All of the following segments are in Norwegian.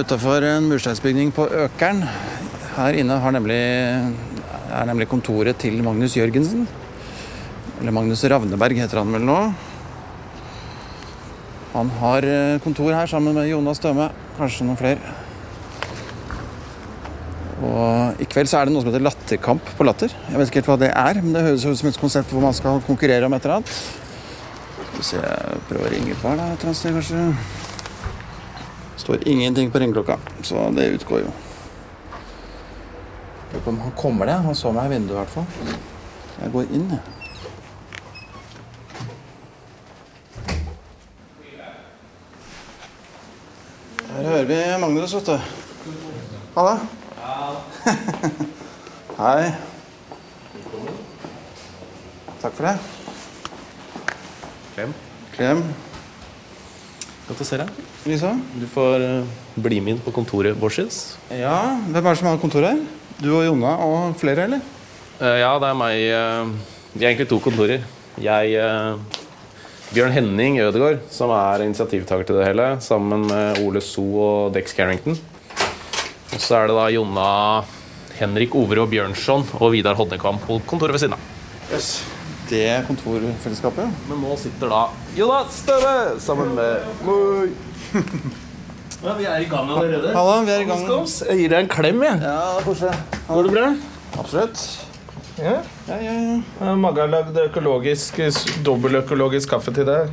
er utafor en mursteinsbygning på Økern. Her inne nemlig, er nemlig kontoret til Magnus Jørgensen. Eller Magnus Ravneberg heter han vel nå. Han har eh, kontor her sammen med Jonas Døme, kanskje noen flere. Og I kveld så er det noe som heter Latterkamp på Latter. Jeg vet ikke helt hva det er, men det høres ut som et konsept hvor man skal konkurrere om et eller annet. Skal vi se, jeg prøver å ringe på her, da. Et eller annet sted, kanskje. Står ingenting på ringeklokka, så det utgår jo. Lurer på om han kommer, det. Han så meg i vinduet, i hvert fall. Jeg går inn, jeg. Her hører vi Magnus, vet du. Halla. Hei. Takk for det. Klem. Klem. Deg. Lisa? Du får eh, bli med inn på kontoret vårt. Ja, hvem er det som har kontor her? Du og Jonna og flere, eller? Eh, ja, det er meg. eh, Vi har egentlig to kontorer. Jeg Bjørn Henning Ødegaard, som er initiativtaker til det hele, sammen med Ole So og Dex Carrington. Og så er det da Jonna Henrik Overå Bjørnson og Vidar Hodnekvam på kontoret ved siden av. Yes. Det kontorfellesskapet? Men nå sitter da Jonas Støre sammen med Moi. Ja, vi er i gang allerede. Halla, vi er i gang. Jeg gir deg en klem, jeg. Ja, koselig. Går det bra? Absolutt. Ja. Ja, ja, ja. Magga har lagd økologisk, dobbeløkologisk kaffe til deg.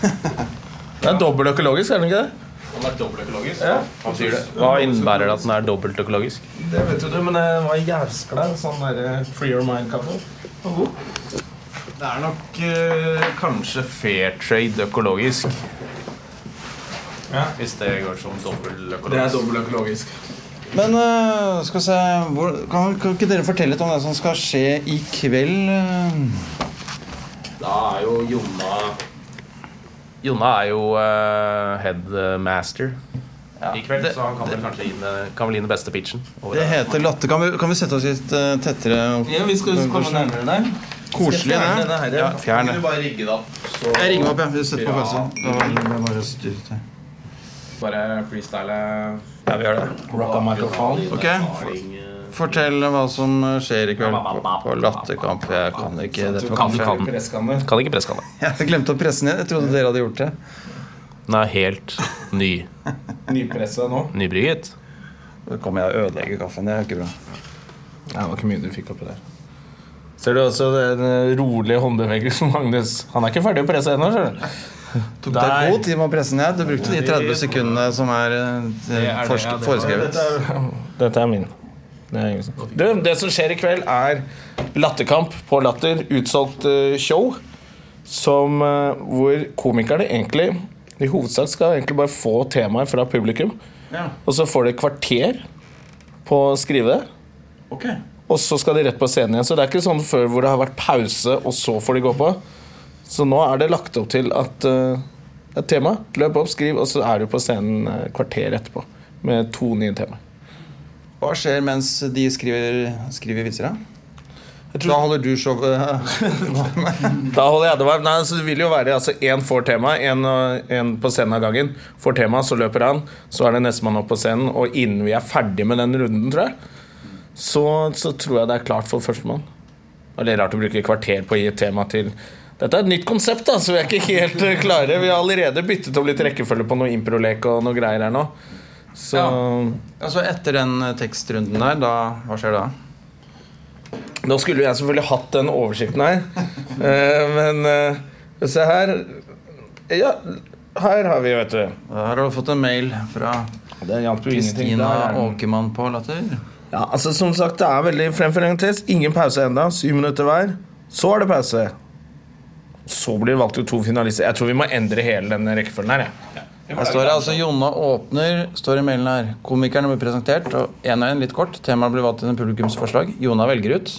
Det er dobbeløkologisk, er den ikke det? Den er dobbeltøkologisk? Ja. Hva sier det? Hva innebærer det at den er dobbeltøkologisk? Det vet jo du, men det var jævskla sånn der eh, Free Your Mind-kaffe. God. Det er nok eh, kanskje fair trade økologisk. Ja. Hvis det går som Det er dobbeløkologisk. dobbeløkologisk. Men øh, skal vi se hvor, kan, kan ikke dere fortelle litt om det som skal skje i kveld? øh? Da er jo Jonna Jonna er jo eh, headmaster i kveld, det- så han kan vel kanskje gi den, kan vel gi den beste pitchen. over Det det. heter Latter. Kan vi, kan vi sette oss litt øh, tettere? Ja, vi skal komme nærmere der. Koselig, det. Ja, fjern det. Bare rigge det opp? Så Jeg ringer meg opp, ja. Vi setter på Ja. pause. Var bare bare freestyle Ja, vi gjør det. Rock on microphone. Ok. Fortell hva som skjer i kveld på, på Latterkamp. Jeg kan ikke dette med kaffe. kan. Kan ikke presskanne. Jeg glemte å presse ned. Jeg trodde dere hadde gjort det. Den er helt ny. Nypressa nå. Nybrygget. Kommer jeg og ødelegger kaffen. Det er ikke bra. Det var ikke mye du fikk oppi der. Ser du også den eh, rolige håndbevegelsen, Magnus? Han er ikke ferdig å presse ennå. skjønner du. Tok deg god tid med å presse ned. Du brukte de 30 sekundene som er det, ja, det- foreskrevet. Dette er, dette er min. Det, er du, det som skjer i kveld, er latterkamp på Latter. Utsolgt eh, show. Som, eh, hvor komikerne egentlig i hovedsak skal egentlig bare få temaer fra publikum. Ja. Og så får de et kvarter på å skrive det. Ok. Og så skal de rett på scenen igjen. Så det er ikke sånn før hvor det har vært pause, og så får de gå på. Så nå er det lagt opp til at uh, et tema. Løp opp, skriv, og så er du på scenen uh, kvarter etterpå. Med to nye temaer. Hva skjer mens de skriver, skriver vitser, da? Da holder du showet Da holder jeg det varmt. Nei, altså, det vil jo være altså, Én får tema, én på scenen av gangen. Får tema, så løper han. Så er det nestemann opp på scenen. Og innen vi er ferdig med den runden, tror jeg, så, så tror jeg det er klart for førstemann. Det er rart å bruke et kvarter på å gi et tema til Dette er et nytt konsept, da, så vi er ikke helt eh, klare. Vi har allerede byttet om litt rekkefølge på noe improlek og noe greier her nå. Så Altså Etter den eh, tekstrunden der, da, hva skjer da? Nå skulle jeg selvfølgelig hatt den oversikten her, Eh, men se her Ja, her har vi, vet du. Her har du fått en mail fra. Kristina er. Åkermann på Latter. Ja, altså Som sagt, det er veldig fremførende test. Ingen pause enda Syv minutter hver. Så er det pause. Så blir det valgt ut to finalister. Jeg tror vi må endre hele denne rekkefølgen her. Ja. Her står det altså Jonna åpner, står i mailen her. Komikerne blir presentert, og én og én litt kort. Temaet blir valgt til en publikumsforslag. Jonna velger ut.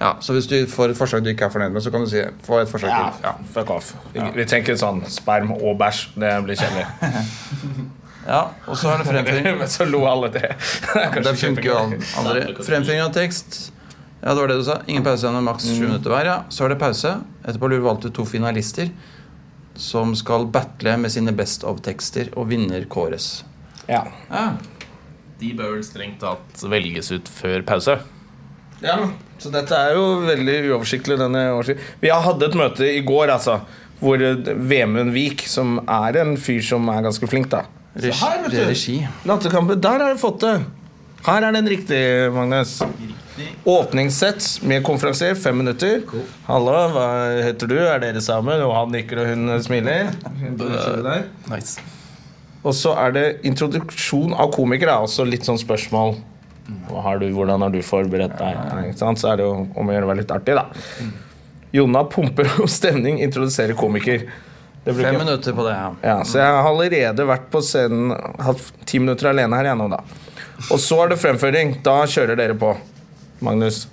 Ja, Så hvis du får et forslag du ikke er fornøyd med, så kan du si få et forslag Ja, til. Ja. fuck off. Vi, vi tenker sånn sperm og bæsj. Det blir kjedelig. ja, Og så er det fremføring. Men så lo alle det. Det funker jo al- aldri. Fremføring av tekst. Ja, det var det du sa. Ingen pause gjennom maks sju minutter hver. Ja. Så er det pause. Etterpå lurer valgte valgt to finalister som skal battle med sine best of-tekster, og vinner kåres. Ja. Ja. De bør vel strengt tatt velges ut før pause. ja. Så dette er jo veldig uoversiktlig. denne årsiden Vi har hatt et møte i går, altså. Hvor Vemund Vik, som er en fyr som er ganske flink, da Så her, vet du. Regi. Latterkampen, der har du fått det. Her er den riktig, Magnus. Åpningssett med konferansier, fem minutter. Hallo, hva heter du? Er dere sammen? Og han nikker, og hun smiler. Nice. Og så er det introduksjon av komikere. Altså litt sånn spørsmål. Hva har du, hvordan har du forberedt deg? Ikke sant? Så er det jo om å gjøre å være litt artig, da. Jonna pumper opp stemning, introduserer komiker. Det Fem minutter på det, ja. ja, så jeg har allerede vært på scenen Hatt ti minutter alene her igjen nå da. Og så er det fremføring. Da kjører dere på Magnus.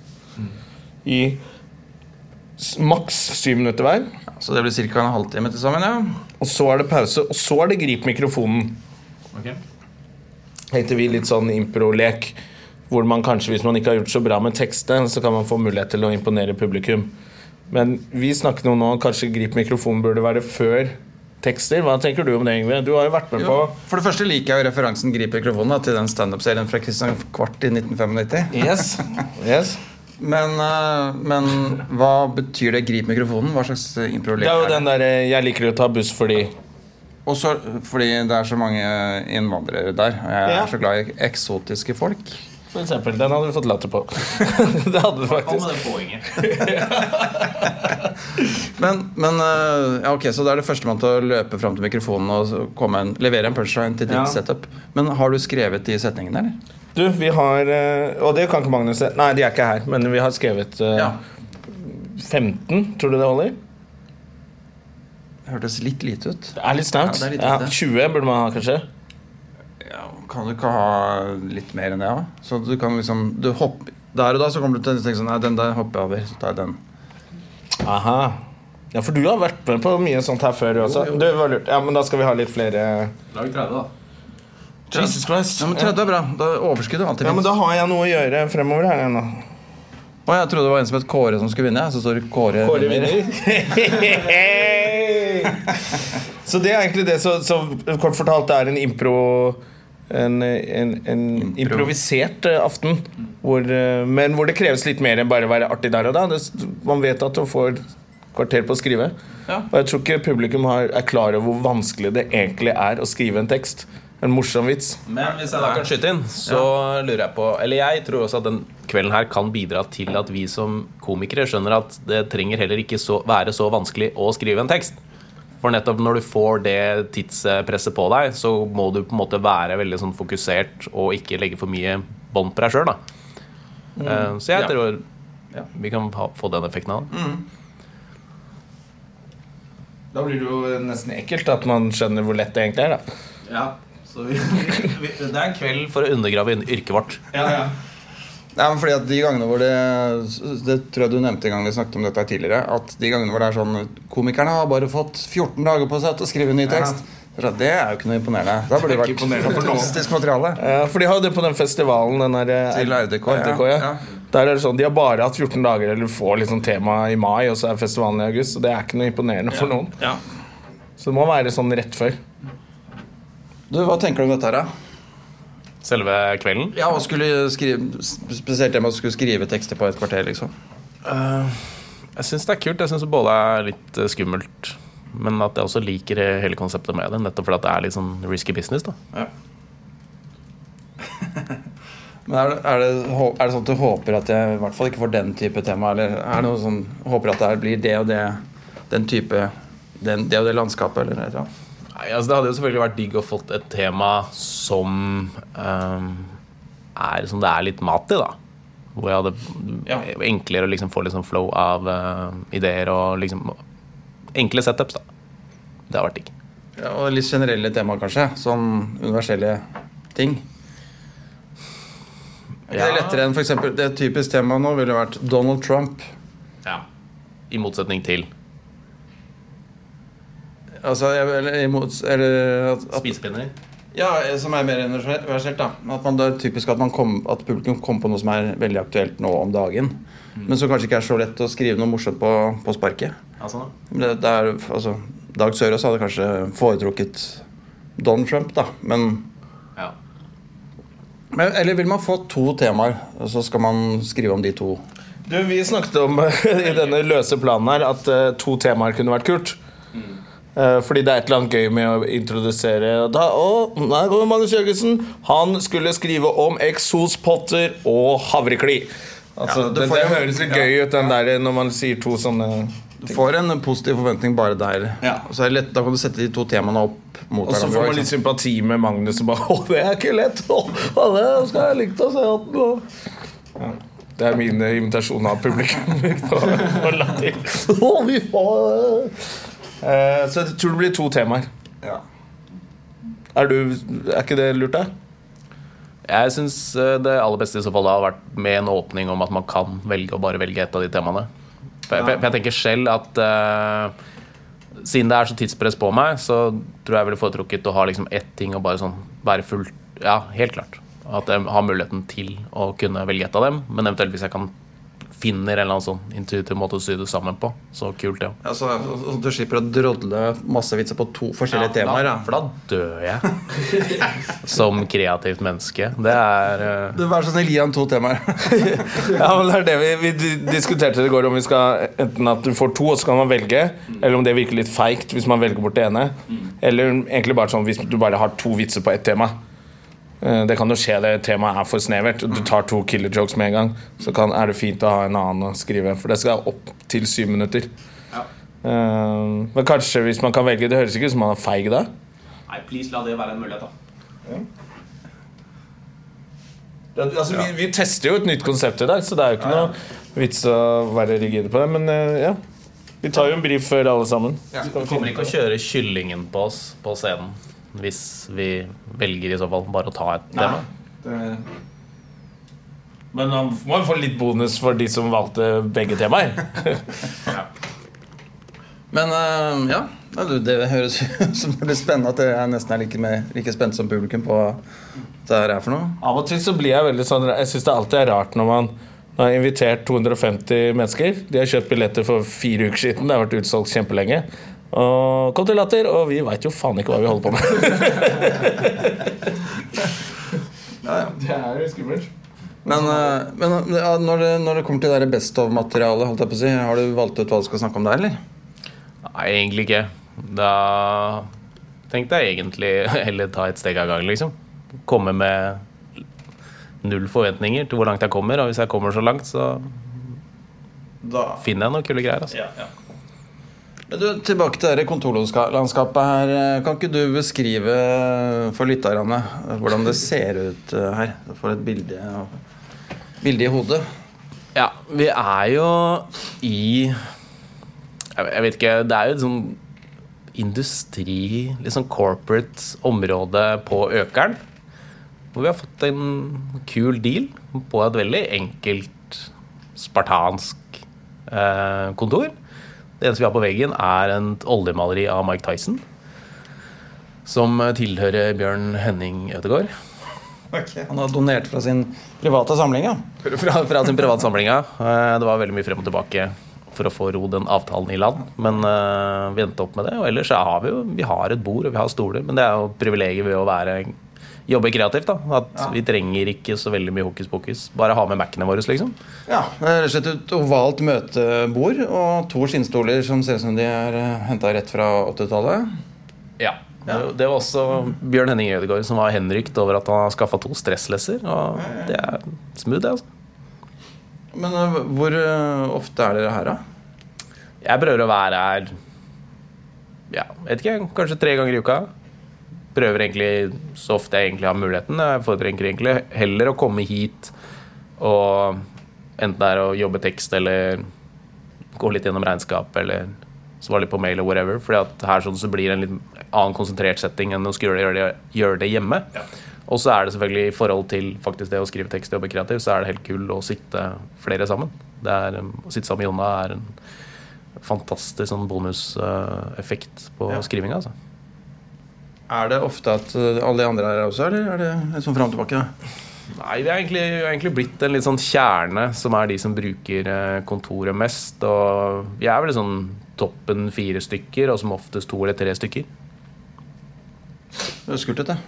I maks syv minutter hver. Så det blir ca. en halvtime til sammen, ja. Og så er det pause Og så er det grip mikrofonen. Heter vi litt sånn impro-lek Hvor man kanskje, hvis man ikke har gjort så bra med teksten Så kan man få mulighet til å imponere publikum Men vi snakker nå nå Kanskje grip mikrofonen burde være før tekster Hva tenker du om det, Ingve? Du har jo vært med på For det første liker jeg jo referansen Grip mikrofonen da, til den standup-serien fra Christian Kvart i 1995. Yes. yes. Men, eh, men hva betyr det grip mikrofonen? Hva slags eh, improlek Det er jo den derre 'jeg liker å ta buss fordi' Og så fordi det er så mange innvandrere der. Og jeg er Ja. så glad i eksotiske folk. For eksempel. Den hadde vi fått latter på. det hadde du faktisk. Men, men eh, ja, ok, Så da er det førstemann til å løpe fram til mikrofonen og komme en, levere en punchline til ditt Ja. setup. Men har du skrevet de setningene, eller? Du, vi har eh, Og det kan ikke Magnus se. Nei, de er ikke her, men vi har skrevet eh, Ja. 15. Tror du det holder? Det hørtes litt lite ut. Det er litt snaut. Ja, det Ja, 20 burde man ha, kanskje. Kan du ikke ha litt mer enn det? da? Så du kan liksom du hopper, Der og da så kommer du til å tenke sånn Nei, den der hopper jeg over. Så tar jeg den. Aha. Ja, for du har vært med på mye sånt her før også. Det var lurt. Ja, men da skal vi ha litt flere Lag 30, da. Jesus Christ. Ja, men 30 er bra. Da er overskuddet alltid Ja, men da har jeg noe å gjøre fremover her nå. Å, jeg trodde det var en som het Kåre som skulle vinne. Så står det Kåre, Kåre vinner. så det er egentlig det så, så kort fortalt det er en impro en, en, en improvisert eh, aften. Hvor, eh, men hvor det kreves litt mer enn bare å være artig der og da. Det, man vet at du får kvarter på å skrive. Ja. Og jeg tror ikke publikum har, er klar over hvor vanskelig det egentlig er å skrive en tekst. En morsom vits. Men hvis jeg da kan skyte inn, så lurer jeg på Eller jeg tror også at den kvelden her kan bidra til at vi som komikere skjønner at det trenger heller ikke så, være så vanskelig å skrive en tekst. For nettopp når du får det tidspresset på deg, så må du på en måte være veldig sånn fokusert og ikke legge for mye bånd på deg sjøl. Mm. så jeg Ja. tror Ja. vi kan få den effekten av det. Da blir det jo nesten ekkelt at man skjønner hvor lett det egentlig er. da Ja, så vi, Det er en kveld for å undergrave yrket vårt. Ja, Ja, men fordi at de gangene hvor det Det tror jeg du nevnte en gang vi snakket om dette tidligere. At de gangene hvor det er sånn Komikerne har bare fått 14 dager på seg til å skrive en ny tekst. Så er det sånn, er jo ikke noe imponerende. Da burde det vært imponerende for noen. fantastisk materiale. Ja, for de har jo det på den festivalen den der, eh, Til RDK. RDK, ja. Ja. Der er det sånn, De har bare hatt 14 dager eller får liksom tema i mai, og så er festivalen i august. Så det er ikke noe imponerende for noen. Så det må være sånn rett før. Du, Hva tenker du om dette her, da? Selve kvelden. Ja, og skulle skrive Spesielt det med å skulle skrive tekster på et kvarter, liksom. Jeg syns det er kult. Jeg syns både er litt eh, skummelt, men at jeg også liker hele konseptet med det. Nettopp fordi at det er litt sånn risky business. da Ja. Men er det, er, det, er det sånn at du håper at jeg i hvert fall ikke får den type tema? Eller er det noe sånn Håper at det blir det og det Den type den, Det og det landskapet, eller noe sånt? Nei, altså Det hadde jo selvfølgelig vært digg å fått et tema som um, er som det er litt mat i, da. Hvor jeg hadde Ja. enklere å liksom få litt sånn flow av uh, ideer og liksom Enkle setups, da. Det har vært digg. Ja, og litt generelle temaer, kanskje. Sånn universelle ting. Er Ja. det lettere enn for eksempel, Det typiske tema nå ville vært Donald Trump. Ja. I motsetning til Altså, eller, imot, eller at, at, spisepinner. Ja, som er mer universelt, da. At man, det er typisk at, man kom, at publikum kommer på noe som er veldig aktuelt nå om dagen. Men som kanskje ikke er så lett å skrive noe morsomt på, på sparket. Altså, Men Det, det er, altså, Dag Sørås hadde kanskje foretrukket Donald Trump, da. Men ja. Men, eller vil man få to temaer, og så skal man skrive om de to? Du, Vi snakket om i denne løse planen her at eh, to temaer kunne vært kult. Eh, fordi det er et eller annet gøy med å introdusere da, Å, der kommer Magnus Jørgensen. Han skulle skrive om eksospotter og havrekli. Altså, Ja, det, det høres litt gøy ut den der når man sier to sånne Du får en positiv forventning bare der. Ja. Så er det lett, Da kan du sette de to temaene opp mot Og så får man litt sympati med Magnus. Og bare, å, det er ikke lett! Å, det skal jeg likt å se ja, Det er min eh, invitasjon av publikum på, på latter. Å, vi får Eh, Så jeg tror det blir to temaer. Ja. Er, du, er ikke det lurt, da? Jeg syns det aller beste i så fall Har vært med en åpning om at man kan velge å bare velge ett av de temaene. For jeg, for jeg tenker selv at uh, siden det er så tidspress på meg, så tror jeg jeg ville foretrukket å ha liksom ett ting og bare sånn være fullt Ja, helt klart. At jeg har muligheten til å kunne velge et av dem. Men eventuelt hvis jeg kan finner en eller annen sånn intuitiv måte å sy det sammen på, så kult det òg. Ja, så, så du slipper å drodle masse vitser på to forskjellige temaer. Ja. For da dør jeg som kreativt menneske. Det er uh... Du, Vær så snill, gi to temaer. Ja, men det er det vi, vi diskuterte det i går, om vi skal enten at du får to, og så kan man velge, eller om det virker litt feigt hvis man velger bort det ene. Eller egentlig bare sånn hvis du bare har to vitser på ett tema. Eh, Det kan jo skje det temaet er for snevert. Du tar to killer jokes med en gang. Så kan, er det fint å ha en annen å skrive. For det skal opp til syv minutter. Eh, Men kanskje hvis man kan velge Det høres ikke ut som man er feig da. Nei, please la det være en mulighet, da. Altså, vi, vi tester jo et nytt konsept i dag, så det er jo ikke noe vits å være rigide på det. Men eh, ja, vi tar jo en brief før alle sammen. Vi kommer ikke å kjøre kyllingen på oss på scenen hvis vi velger i så fall bare å ta et tema. Men man må jo få litt bonus for de som valgte begge temaer. Men uh, ja, det høres ut som det blir spennende at det er nesten er like, med, like spent som publikum på hva det her er for noe. Av og til så blir jeg veldig sånn Jeg syns det alltid er rart når man har invitert 250 mennesker. De har kjøpt billetter for fire uker siden. Det har vært utsolgt kjempelenge. Og kom til Latter, og vi veit jo faen ikke hva vi holder på med. Det er jo skummelt. Men, eh, men ja, når, det, når det kommer til det best of-materialet, holdt jeg på å si, har du valgt ut hva du skal snakke om der, eller? Nei, egentlig ikke. Da tenkte jeg egentlig heller ta et steg av gangen, liksom. Komme med null forventninger til hvor langt jeg kommer, og hvis jeg kommer så langt, så Da. finner jeg noen kule greier. Altså. Men du, tilbake til det kontorlandskapet her. Kan ikke du beskrive for lytterne hvordan det ser ut eh, her? Får et bilde, bilde i hodet. Ja, vi er jo i jeg vet ikke Det er jo et sånn industri, litt sånn corporate område på Økeren. Hvor vi har fått en kul deal på et veldig enkelt, spartansk eh, kontor. Det eneste vi har på veggen, er en oljemaleri av Mike Tyson. Som tilhører Bjørn Henning Ødegaard. Han har donert fra sin private samling, ja. fra, fra sin private samling. ja. Eh, Det var veldig mye frem og tilbake for å få ro den avtalen i land. Men uh, vi endte opp med det. Og ellers så har vi jo vi har et bord og vi har stoler, men det er jo privilegiet ved å være jobbe kreativt. da At vi trenger ikke så veldig mye hokus pokus. Bare ha med Mac-ene våre, liksom. Ja, rett og slett et ovalt møtebord og to skinnstoler som ser ut som de er henta rett fra 80-tallet. Ja. Det, det var også Bjørn Henning Ødegaard som var henrykt over at han har skaffa to stresslesser. Og det er smooth, det. altså Men eh, hvor eh, ofte er dere her, da? Jeg prøver å være her Ja, vet ikke, kanskje tre ganger i uka. Prøver egentlig så ofte jeg egentlig har muligheten. Jeg foretrekker egentlig heller å komme hit og enten det er å jobbe tekst eller gå litt gjennom regnskap eller svare litt på mail eller whatever. Fordi at her sånn så blir det en litt annen konsentrert setting enn å skulle gjøre det, gjøre det hjemme. Og så er det selvfølgelig i forhold til faktisk det å skrive tekst og jobbe kreativt, så er det helt kul å sitte flere sammen. Det er, å sitte sammen med Jonna er en fantastisk sånn bonuseffekt på skrivinga. Altså. Er det ofte at eh, alle de andre er her også, eller er det litt sånn fram og tilbake? Nei, vi har egentlig, egentlig blitt en litt sånn kjerne som er de som bruker eh, kontoret mest. Og vi er vel sånn toppen fire stykker, og som oftest to eller tre stykker. Det er skult, dette.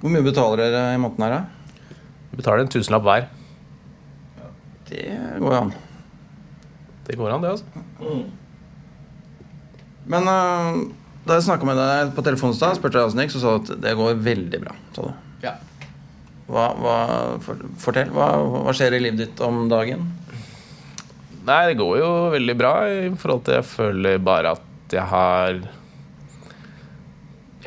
Hvor mye betaler dere i måneden her, da? Vi betaler en tusenlapp hver. Det går an. Det går an, det, altså. Men øh, da jeg snakka med deg på telefonen i stad, spurte jeg åssen det gikk, så sa du at det går veldig bra. Sa du. Ja. Hva, hva, for, fortell. Hva, hva skjer i livet ditt om dagen? Nei, det går jo veldig bra i forhold til Jeg føler bare at jeg har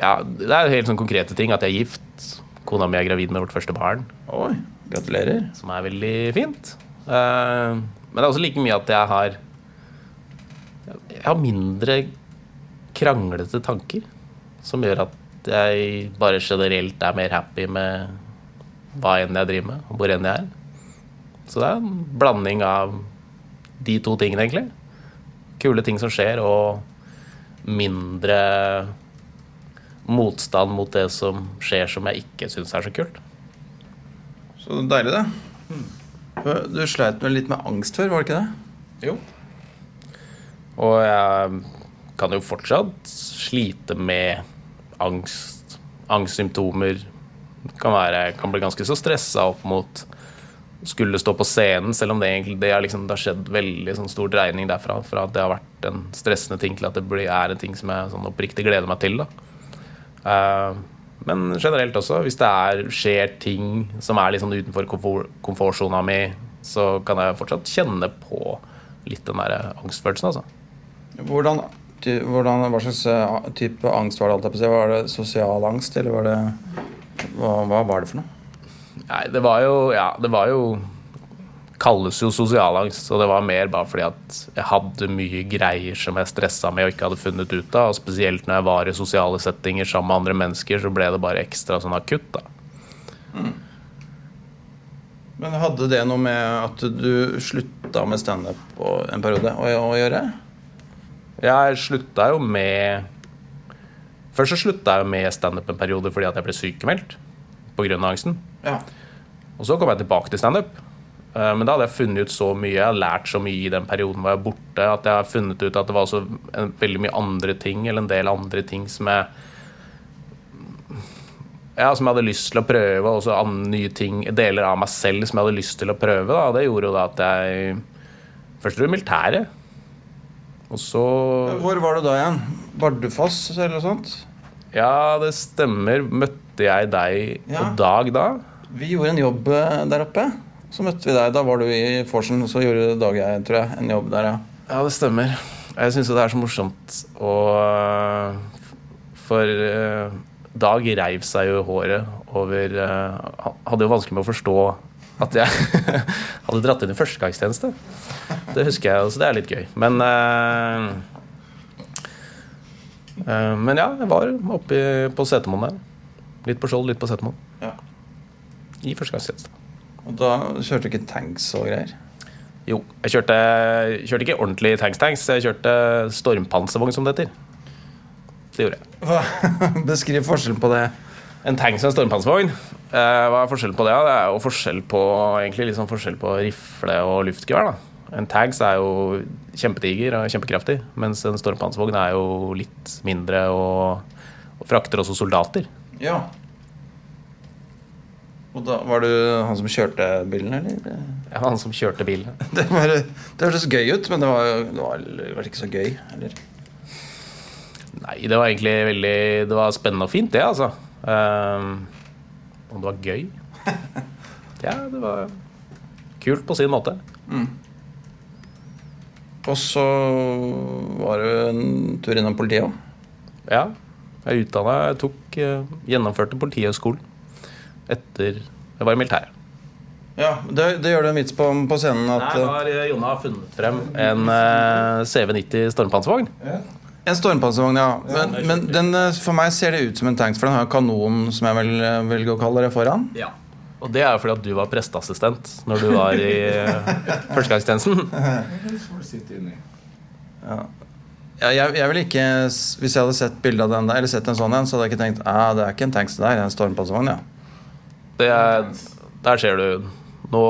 Ja, det er helt sånn konkrete ting. At jeg er gift. Kona mi er gravid med vårt første barn, Oi, gratulerer. som er veldig fint. Eh, men det er også like mye at jeg har Jeg har mindre kranglete tanker. Som gjør at jeg bare generelt er mer happy med hva enn jeg driver med, og hvor enn jeg er. Så det er en blanding av de to tingene, egentlig. Kule ting som skjer, og mindre motstand mot det som skjer som jeg ikke syns er så kult. Så deilig, det. Du sleit med litt med angst før, var det ikke det? Jo. Og jeg kan jo fortsatt slite med angst, angstsymptomer. Kan, være, kan bli ganske så stressa opp mot skulle stå på scenen, selv om det egentlig det har, liksom, det har skjedd veldig sånn, stor dreining derfra. Fra at det har vært en stressende ting til at det blir, er en ting som jeg sånn, oppriktig gleder meg til. Eh, men generelt også, hvis det er, skjer ting som er sånn utenfor komfort, komfortsona mi, så kan jeg fortsatt kjenne på litt den der angstfølelsen, altså. Hvordan, hvordan, hva slags øh, type angst var det? Var det sosial angst, eller var det hva, hva var det for noe? Nei, det var jo Ja, det var jo Kalles jo sosialangst, og det var mer bare fordi at jeg hadde mye greier som jeg stressa med og ikke hadde funnet ut av. Og spesielt når jeg var i sosiale settinger sammen med andre mennesker, så ble det bare ekstra sånn akutt, da. Men hadde det noe med at du slutta med standup en periode å, å gjøre? Jeg slutta jo med Først så slutta jeg med standup en periode fordi at jeg ble sykemeldt pga. angsten. Ja. Og så kom jeg tilbake til standup. Eh, Men da hadde jeg funnet ut så mye, jeg har lært så mye i den perioden hvor jeg var borte, at jeg har funnet ut at det var en, veldig mye andre ting, eller en del andre ting som jeg ja, som jeg hadde lyst til å prøve, og an- nye ting, deler av meg selv som jeg hadde lyst til å prøve. Da. Det gjorde jo da at jeg Først var i militæret. Og så Hvor var du da igjen? Bardufoss eller noe sånt? Ja, det stemmer. Møtte jeg deg Ja. på dag da? Vi gjorde en jobb øh, der oppe. Så møtte vi deg. Da var du i Forsen, så gjorde Dag og jeg, tror jeg, en jobb der, ja. Ja, det stemmer. Jeg syns jo det er så morsomt og For eh, Dag reiv seg jo i håret over eh, hadde jo vanskelig med å forstå at jeg hadde dratt inn i førstegangstjeneste. Det husker jeg, så det er litt gøy. Men uh, uh, Men ja, jeg var oppe på Setermoen der. Litt på Skjold, litt på Setermoen. ja. I førstegangstjeneste. Og da kjørte du ikke tanks og greier? Jo, jeg kjørte, kjørte ikke ordentlig tanks-tanks. Jeg kjørte stormpanservogn, som det heter. Det gjorde jeg. Beskriv forskjellen på det. En tanks og en stormpanservogn. Eh, hva er forskjellen på det? Det er jo forskjell på, egentlig sånn forskjell på rifle og luftgevær. da. En tags er jo kjempediger og kjempekraftig, mens en stormpanservogn er jo litt mindre og, og frakter også soldater. Ja. Og da var du han som kjørte bilen, eller? Jeg var han som kjørte bilen. Det, var, det hørtes gøy ut, men det var, det var, det var ikke så gøy. Eller? Nei, det var egentlig veldig Det var spennende og fint, det, altså. Um, om det var gøy? Ja, det var kult på sin måte. Og så var du en tur innom politiet òg. Ja. Jeg utdanna Jeg tok eh, Gjennomførte Politihøgskolen etter jeg var i militæret. Ja, det, det gjør du en vits på på scenen at Der har eh, Jonna funnet frem en eh, CV90 stormpanservogn. En stormpanservogn, ja. Men, men den, eh, for meg ser det ut som en tanks, for den har kanon, som jeg vel eh, velger å kalle det, foran. Ja. Og det er jo fordi at du var presteassistent når du var i eh, førstegangstjenesten. Ja, jeg, jeg vil ikke, Hvis jeg hadde sett bilde av den der, eller sett en sånn en, så hadde jeg ikke tenkt at det er ikke en tanks det der, det er en stormpanservogn. ja. Det er, der ser du. Nå,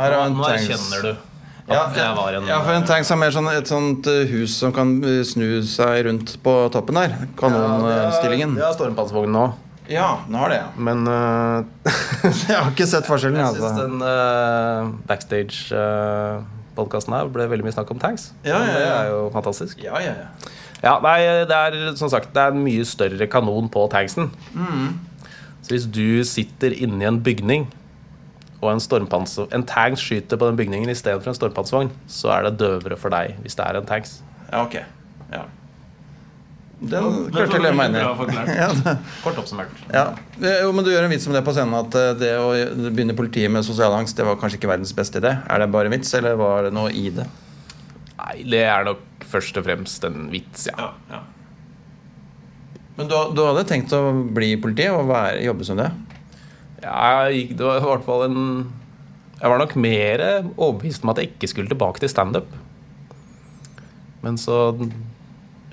er nå erkjenner du Ja, jeg var en ja, for en tanks er mer sånn et sånt eh, hus som kan eh, snu seg rundt på toppen der. Kanonstillingen. Ja, stormpanservogn nå. Ja, den har det, ja. Men uh, Jeg har ikke sett forskjellen. jeg Altså. syns den uh, backstage-podkasten her ble veldig mye snakk om tanks. Ja, ja, ja. Det er jo fantastisk. Ja, ja, ja. Ja, nei, det er som sagt Det er en mye større kanon på tanksen. Så hvis du sitter inni en bygning, og en, en tanks skyter på den bygningen istedenfor en stormpanservogn, så er det døvere for deg hvis det er en tanks. Ja, ok. Ja. Den klarte jeg å leve meg inn i. Kort oppsummert. ja. Jo, men du gjør en vits om det på scenen, at eh, det å begynne i politiet med sosial angst, det var kanskje ikke verdens beste idé. Er det bare en vits, eller var det noe i det? Nei, det er nok først og fremst en vits, ja. Men du, du hadde tenkt å bli i politiet og være, jobbe som det? Jeg gikk- det var i hvert fall en Jeg var nok mer overbevist om at jeg ikke skulle tilbake til standup. Men så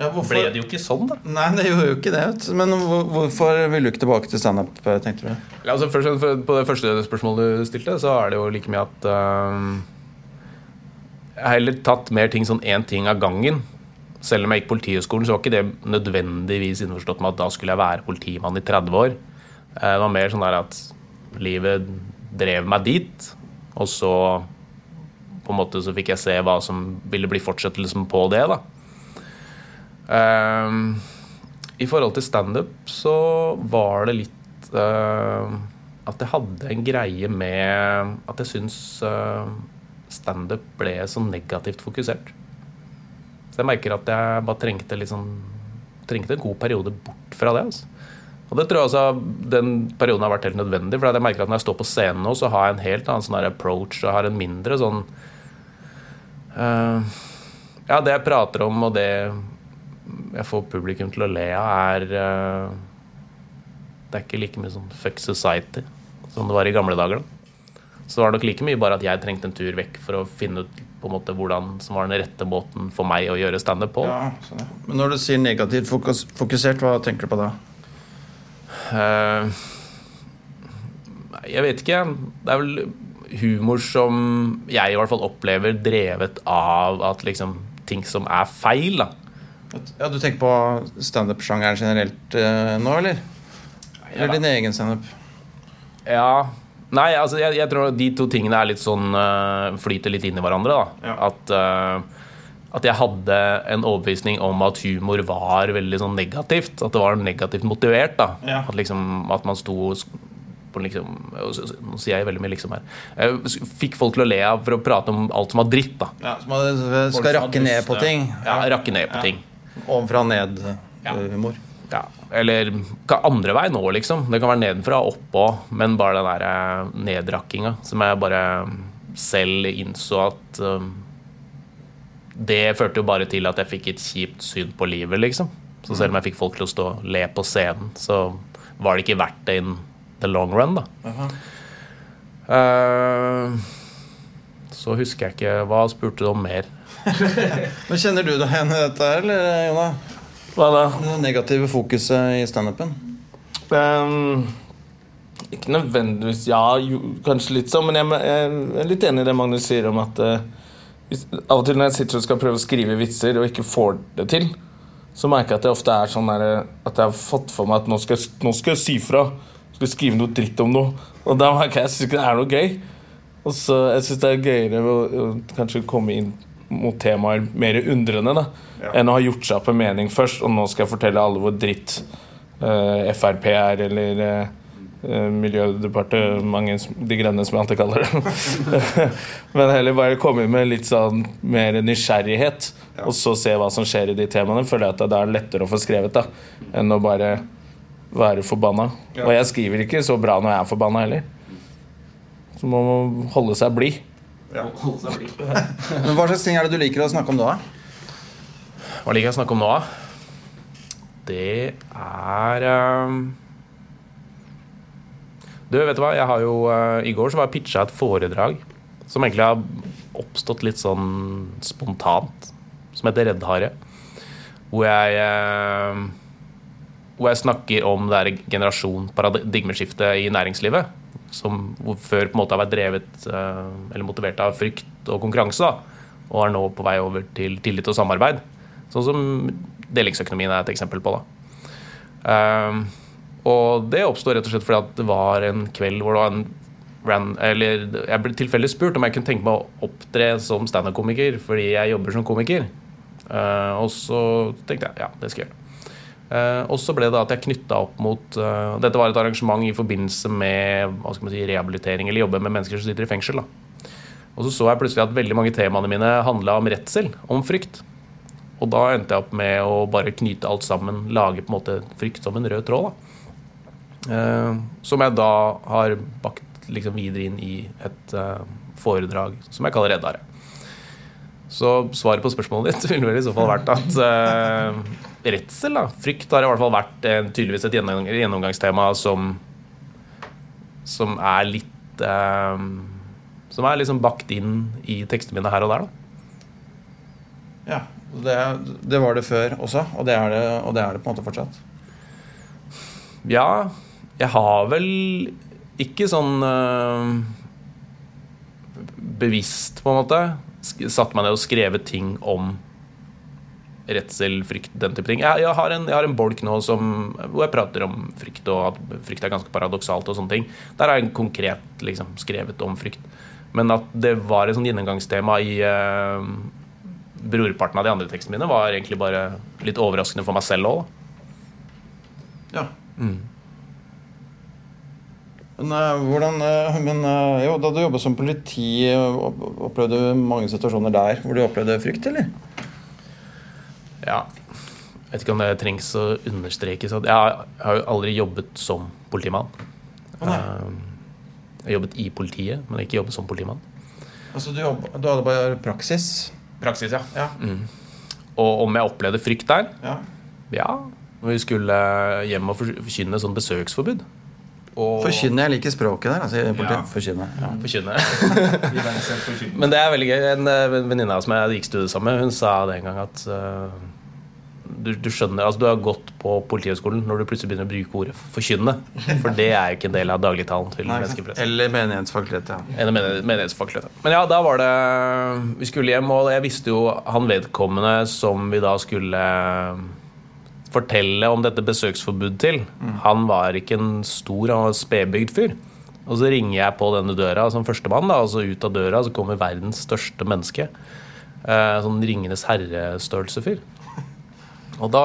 Ja, ble det jo ikke sånn, da. Nei, det gjorde jo ikke det. Men hvorfor ville du ikke tilbake til standup, tenkte du? Ja, altså først, på det første spørsmålet du stilte, så er det jo like mye at uh, Jeg har heller tatt mer ting sånn én ting av gangen. Selv om jeg gikk Politihøgskolen, så var ikke det nødvendigvis innforstått med at da skulle jeg være politimann i 30 år. Eh, Det var mer sånn der at livet drev meg dit, og så på en måte så fikk jeg se hva som ville bli fortsettelsen på det, da. Ehm, I forhold til standup så var det litt uh, at jeg hadde en greie med at jeg syns uh, standup ble så negativt fokusert. Så jeg merker at jeg bare trengte sånn Trengte en god periode bort fra det. altså. Og det tror jeg også den perioden har vært helt nødvendig. For jeg merker at når jeg står på scenen nå, så har jeg en helt annen sånn approach. Og har en mindre sånn uh, Ja, det jeg prater om, og det jeg får publikum til å le av, er uh, Det er ikke like mye sånn fuck society som det var i gamle dager. da. Så det var nok like mye bare at jeg trengte en tur vekk for å finne ut på en måte hvordan som var den rette måten for meg å gjøre standup på. Ja, sånn. Men når du sier negativt fokus, fokusert, hva tenker du på da? Eh, jeg vet ikke. Det er vel humor som jeg i hvert fall opplever drevet av at liksom ting som er feil, da. Ja, Du tenker på standup-sjangeren generelt uh, nå, eller? Eller din egen standup? Ja Nei, altså jeg, jeg tror de to tingene er litt sånn uh, flyter litt inn i hverandre. da Ja. At eh, At jeg hadde en overbevisning om at humor var veldig sånn negativt. At det var negativt motivert. da Ja. At liksom At man sto på liksom Nå sier jeg veldig mye liksom her. Jeg fikk folk til å le av for å prate om alt som var dritt. da Ja, Så man skal rakke ned på ting? Ja, Rakke ned på ting. Ovenfra og ned-humor? Ja, eller ka- andre vei nå, liksom. Det kan være nedenfra og oppå, men bare den der eh, nedrakkinga som jeg bare selv innså at um, Det førte jo bare til at jeg fikk et kjipt syn på livet, liksom. Så selv om jeg fikk folk til å stå og le på scenen, så var det ikke verdt det in the long run, da. Eh, så husker jeg ikke Hva spurte du om mer? Men Kjenner du deg igjen i dette her, eller Jona? Hva da? Det negative fokuset i standupen? Um, ikke nødvendigvis Ja, jo, kanskje litt sånn, men jeg, jeg er litt enig i det Magnus sier om at hvis, Av og til når jeg sitter og skal prøve å skrive vitser og ikke får det til, så merker jeg at det ofte er sånn der, at jeg har fått for meg at nå skal, nå skal jeg si fra. Skal jeg skrive noe dritt om noe. Og da merker jeg at jeg synes ikke det er noe gøy. Og så Jeg syns det er gøyere å, å kanskje komme inn mot temaer mer undrende da enn å ha gjort seg opp en mening først, og nå skal jeg fortelle alle hvor dritt uh, Frp er, eller eh, eh, Miljødepartementet De Grønne, som jeg alltid kaller det. Men heller bare komme med litt sånn mer nysgjerrighet, og så se hva som skjer i de temaene. Føler jeg at det er lettere å få skrevet da enn å bare være forbanna. Og jeg skriver ikke så bra når jeg er forbanna heller. Så må man holde seg blid. Men Hva slags ting er det du liker å snakke om da? Hva liker jeg å snakke om nå, da? Det er ehm, Du, vet du hva? Jeg har jo, uh, I går så var jeg pitcha et foredrag som egentlig har oppstått litt sånn spontant, som heter Reddhare. Hvor jeg uh, Hvor jeg snakker om det der generasjonparadigmeskiftet i næringslivet. Som før på en måte har vært drevet eh, eller motivert av frykt og konkurranse. da, Og er nå på vei over til tillit og samarbeid. Sånn som delingsøkonomien er et eksempel på. da. Um, Og det oppsto rett og slett fordi at det var en kveld hvor det var en ran, eller Jeg ble tilfeldig spurt om jeg kunne tenke meg å opptre som standup-komiker fordi jeg jobber som komiker. Uh, og så tenkte jeg ja, det skal jeg gjøre. Uh, og så ble det at jeg knytta opp mot uh, Dette var et arrangement i forbindelse med hva skal man si, rehabilitering eller jobbe med mennesker som sitter i fengsel. Da. Og så så jeg plutselig at veldig mange temaene mine handla om redsel, om frykt. Og da endte jeg opp med å bare knyte alt sammen, lage på en måte frykt som en rød tråd. da. Eh, som jeg da har bakt liksom videre inn i et eh, foredrag som jeg kaller Reddare. Så svaret på spørsmålet ditt ville vel i så fall vært at eh, redsel, da, frykt, har i hvert fall vært eh, tydeligvis et gjennom, gjennomgangstema som som er litt eh, Som er liksom bakt inn i tekstene mine her og der, da. Ja, det, det var det før også, og det er det, og det er det på en måte fortsatt. Ja, jeg har vel ikke sånn øh, bevisst, på en måte, satt meg ned og skrevet ting om redsel, frykt, den type ting. Jeg, jeg, har en, jeg har en bolk nå som, hvor jeg prater om frykt, og at frykt er ganske paradoksalt og sånne ting. Der har jeg konkret liksom, skrevet om frykt. Men at det var et sånn gjennomgangstema i øh, brorparten av de andre tekstene mine, var egentlig bare litt overraskende for meg selv òg. Ja. Men eh, hvordan eh, Men eh, jo, da du jobbet som politi, opplevde du mange situasjoner der hvor du opplevde frykt, eller? Ja. Jeg vet ikke om det trengs å understrekes jeg har, jo aldri jobbet som politimann. Å. Jeg har jobbet i politiet, men ikke jobbet som politimann. Altså, du, jobb, du hadde bare praksis? Praksis, ja. Ja. Og om jeg opplevde frykt der? ja. Ja. Vi skulle hjem og for- forkynne sånn besøksforbud. Og Forkynne, jeg liker språket der. Altså. Ja. Forkynne. Ja. Forkynne. Men det er veldig gøy. En eh, venninne som jeg gikk studiet sammen med, hun sa det en gang at uh, du, du skjønner, altså du har gått på Politihøgskolen når du plutselig begynner å bruke ordet forkynne. For det er jo ikke en del av dagligtalen til flest. Eller menighetsfakultet. Ja. Av. Men ja, da var det Vi skulle hjem, og jeg visste jo han vedkommende som vi da skulle fortelle om dette besøksforbudet til. Han var ikke en stor, han var spedbygd fyr. Og så ringer jeg på denne døra som førstemann, da, og så ut av døra så kommer verdens største menneske. Eh, sånn Ringenes herre-størrelse-fyr. Og da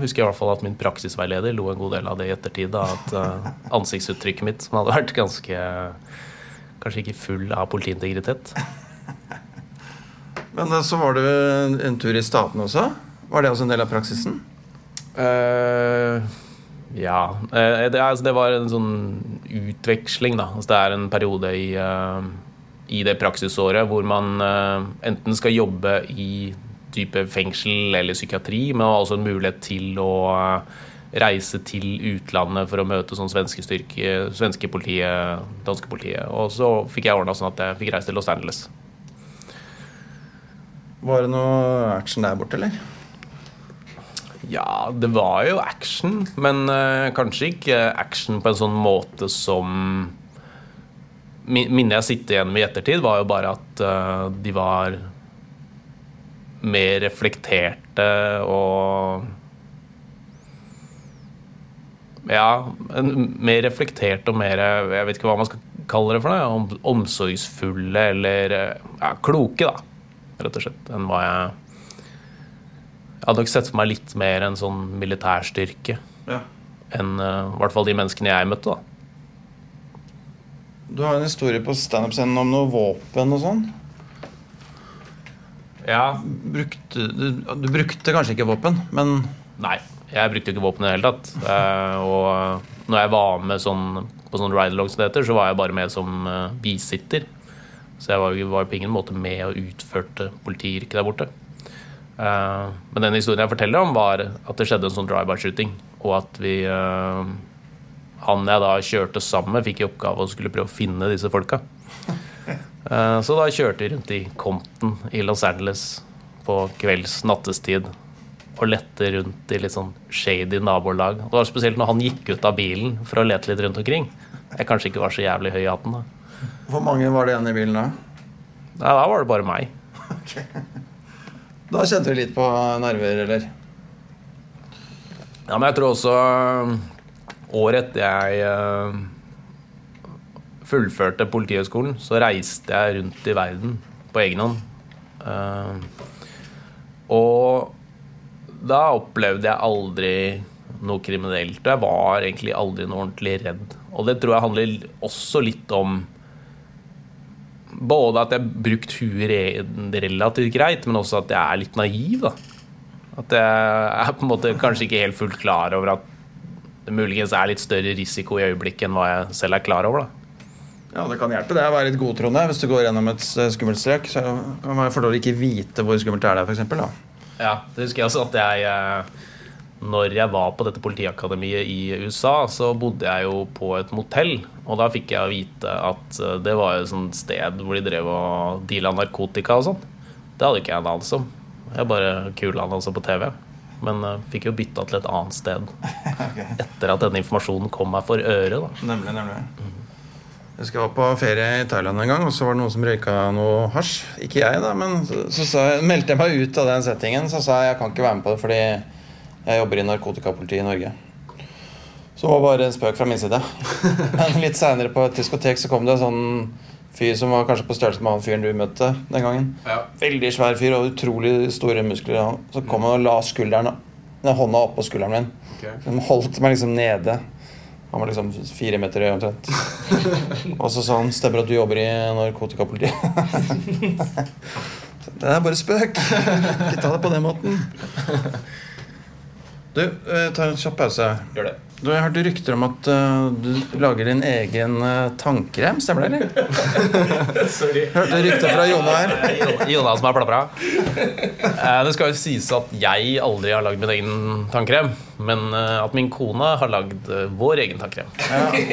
husker jeg i hvert fall at min praksisveileder lo en god del av det i ettertid. Da, at eh, ansiktsuttrykket mitt, som hadde vært ganske Kanskje ikke full av politiintegritet. Men eh, så var du en tur i Statene også. Var det også en del av praksisen? Eh, ja. Uh, det, altså, det var en sånn utveksling, da. Altså, det er en periode i, uh, i det praksisåret hvor man enten skal jobbe i type fengsel eller psykiatri, men også en mulighet til å reise til utlandet for å møte sånn svenske styrke, svenske politiet, danske politiet. Og så fikk jeg ordna sånn at jeg fikk reise til Los Angeles. Var det noe action der borte, eller? Ja, det var jo action, men uh, kanskje ikke action på en sånn måte som Minnet jeg sitter igjen med i ettertid, var jo bare at uh, de var mer reflekterte og Ja, mer reflekterte og mer Jeg vet ikke hva man skal kalle det for noe. Om, omsorgsfulle eller eh, ja, kloke, da, rett og slett, enn hva jeg jeg hadde nok sett for meg litt mer en sånn militærstyrke Ja. enn uh, i hvert fall de menneskene jeg møtte. da. Du har en historie på standup-scenen om noe våpen og sånn. Ja. Brukte, du, du brukte kanskje ikke våpen, men Nei, jeg brukte ikke våpen i det hele tatt. Eh, og når jeg var med sånn, på sånn ride-along som det heter, så var jeg bare med som eh, bisitter. Så jeg var var på ingen måte med og utførte politiyrket der borte. Eh, men den historien jeg forteller om, var at det skjedde en sånn drive-by-shooting. Og at vi eh, Han jeg da kjørte sammen med, fikk i oppgave å skulle prøve å finne disse folka. Eh, så da kjørte vi rundt i Compton i Los Angeles på kvelds nattestid og lette rundt i litt sånn shady nabolag. Det var spesielt når han gikk ut av bilen for å lete litt rundt omkring. Jeg kanskje ikke var så jævlig høy i hatten da. hvor mange var det igjen i bilen da? Nei, da var det bare meg. Da kjente du litt på nerver, eller? Ja, men jeg tror også året etter jeg eh, fullførte Politihøgskolen, så reiste jeg rundt i verden på egen hånd. Eh, og da opplevde jeg aldri noe kriminelt. Og jeg var egentlig aldri noe ordentlig redd. Og det tror jeg handler også litt om både at jeg har brukt huet relativt greit, men også at jeg er litt naiv. da. At jeg er på en måte kanskje ikke helt fullt klar over at det muligens er litt større risiko i øyeblikket enn hva jeg selv er klar over. da. Ja, Det kan hjelpe det å være litt godtroende hvis du går gjennom et eh, skummelt strek. Så kan man være ikke vite hvor skummelt det er der, da. Ja, det husker jeg også at jeg eh, Når jeg var på dette politiakademiet i USA, så bodde jeg jo på et motell. Og da fikk jeg vite at eh, det var et sånt sted hvor de drev og deala narkotika og sånn. Det hadde ikke jeg en anelse om. Jeg bare kula han altså på TV. Men uh, fikk jo bytta til et annet sted etter at denne informasjonen kom meg for øre. da Nemlig, nemlig. Jeg husker jeg var på ferie i Thailand en gang, og så var det noen som røyka noe hasj. Ikke jeg, da, men så, så, så meldte jeg meg ut av den settingen. Så sa jeg jeg kan ikke være med på det fordi jeg jobber i narkotikapolitiet i Norge. Så det var bare en spøk fra min side. Men litt seinere på et diskotek så kom det en sånn fyr som var kanskje på størrelse med han fyren du møtte den gangen. Ja. Veldig svær fyr og utrolig store muskler. Så kom han og la skulderen den hånda oppå skulderen min. De holdt meg liksom nede. Han var liksom fire meter høy omtrent. Og så sa han 'Stemmer at du jobber i narkotikapolitiet?' det er bare spøk. Ikke ta det på den måten. Du, eh, ta en kjapp pause. Gjør det. Du har hørt rykter om at uh, du lager din egen uh, tannkrem. Stemmer det, eller? Sorry. Hørte rykter fra Jonna her. Jonna som er plapra. Uh, Det skal jo sies at jeg aldri har lagd min egen tannkrem. Men uh, at min kone har lagd vår egen tannkrem.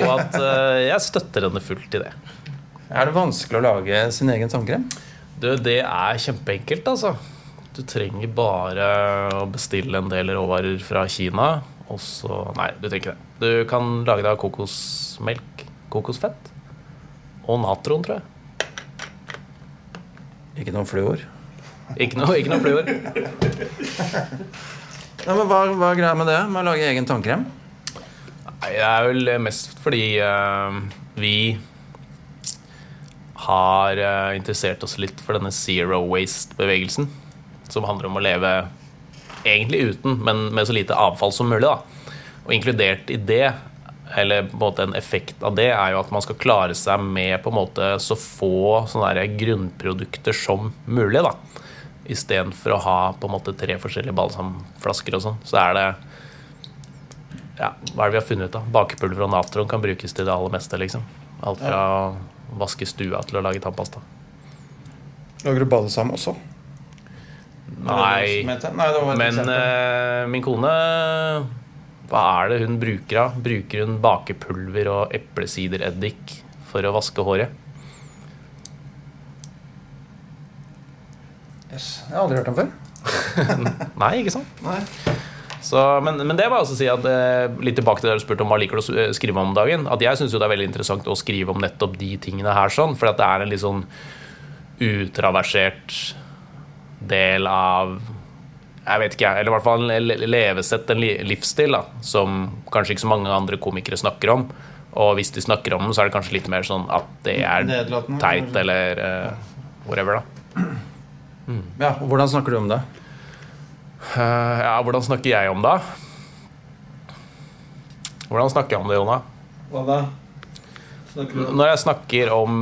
Og at jeg støtter henne fullt i det. Er det vanskelig å lage sin egen tannkrem? Du, det er kjempeenkelt, altså. Du trenger bare å bestille en del råvarer fra Kina. Og så Nei, du trenger ikke det. Du kan lage deg kokosmelk, kokosfett og natron, tror jeg. Ikke noen fluor? Ikke noe, ikke noe fluor. Ja, men hva, hva er greia med det? Med å lage egen tannkrem? Nei, Det er vel mest fordi uh, vi har uh, interessert oss litt for denne zero waste-bevegelsen. Som handler om å leve egentlig uten, men med så lite avfall som mulig. da. Og inkludert i det, eller på en måte en effekt av det, er jo at man skal klare seg med på en måte så få sånne grunnprodukter som mulig. da. Istedenfor å ha på en måte tre forskjellige balsamflasker og sånn, så er det ja, hva er det vi har funnet ut da? Bakepulver og natron kan brukes til det aller meste. liksom. Alt fra å vaske stua til å lage tannpasta. Lager du balsam også? Nei, Nei, men eh, min kone Hva er det hun bruker av? Bruker hun bakepulver og eplesidereddik for å vaske håret? yes. Jeg har aldri hørt om før. Nei, ikke sant? Nei. Så, men, men det var også å si at eh, litt tilbake til det du spurte om hva liker du å eh, skrive om dagen. At jeg syns det er veldig interessant å skrive om nettopp de tingene her, sånn, for at det er en litt sånn utraversert del av jeg vet ikke, eller i hvert fall en levesett, en livsstil, da, som kanskje ikke så mange andre komikere snakker om. Og hvis de snakker om den, så er det kanskje litt mer sånn at det er teit, eller uh, whatever, da. Ja, og Hvordan snakker du om det? Uh, ja, hvordan snakker jeg om det? Hvordan snakker jeg om det, Jonna? Hva da? Snakker du om Når jeg snakker om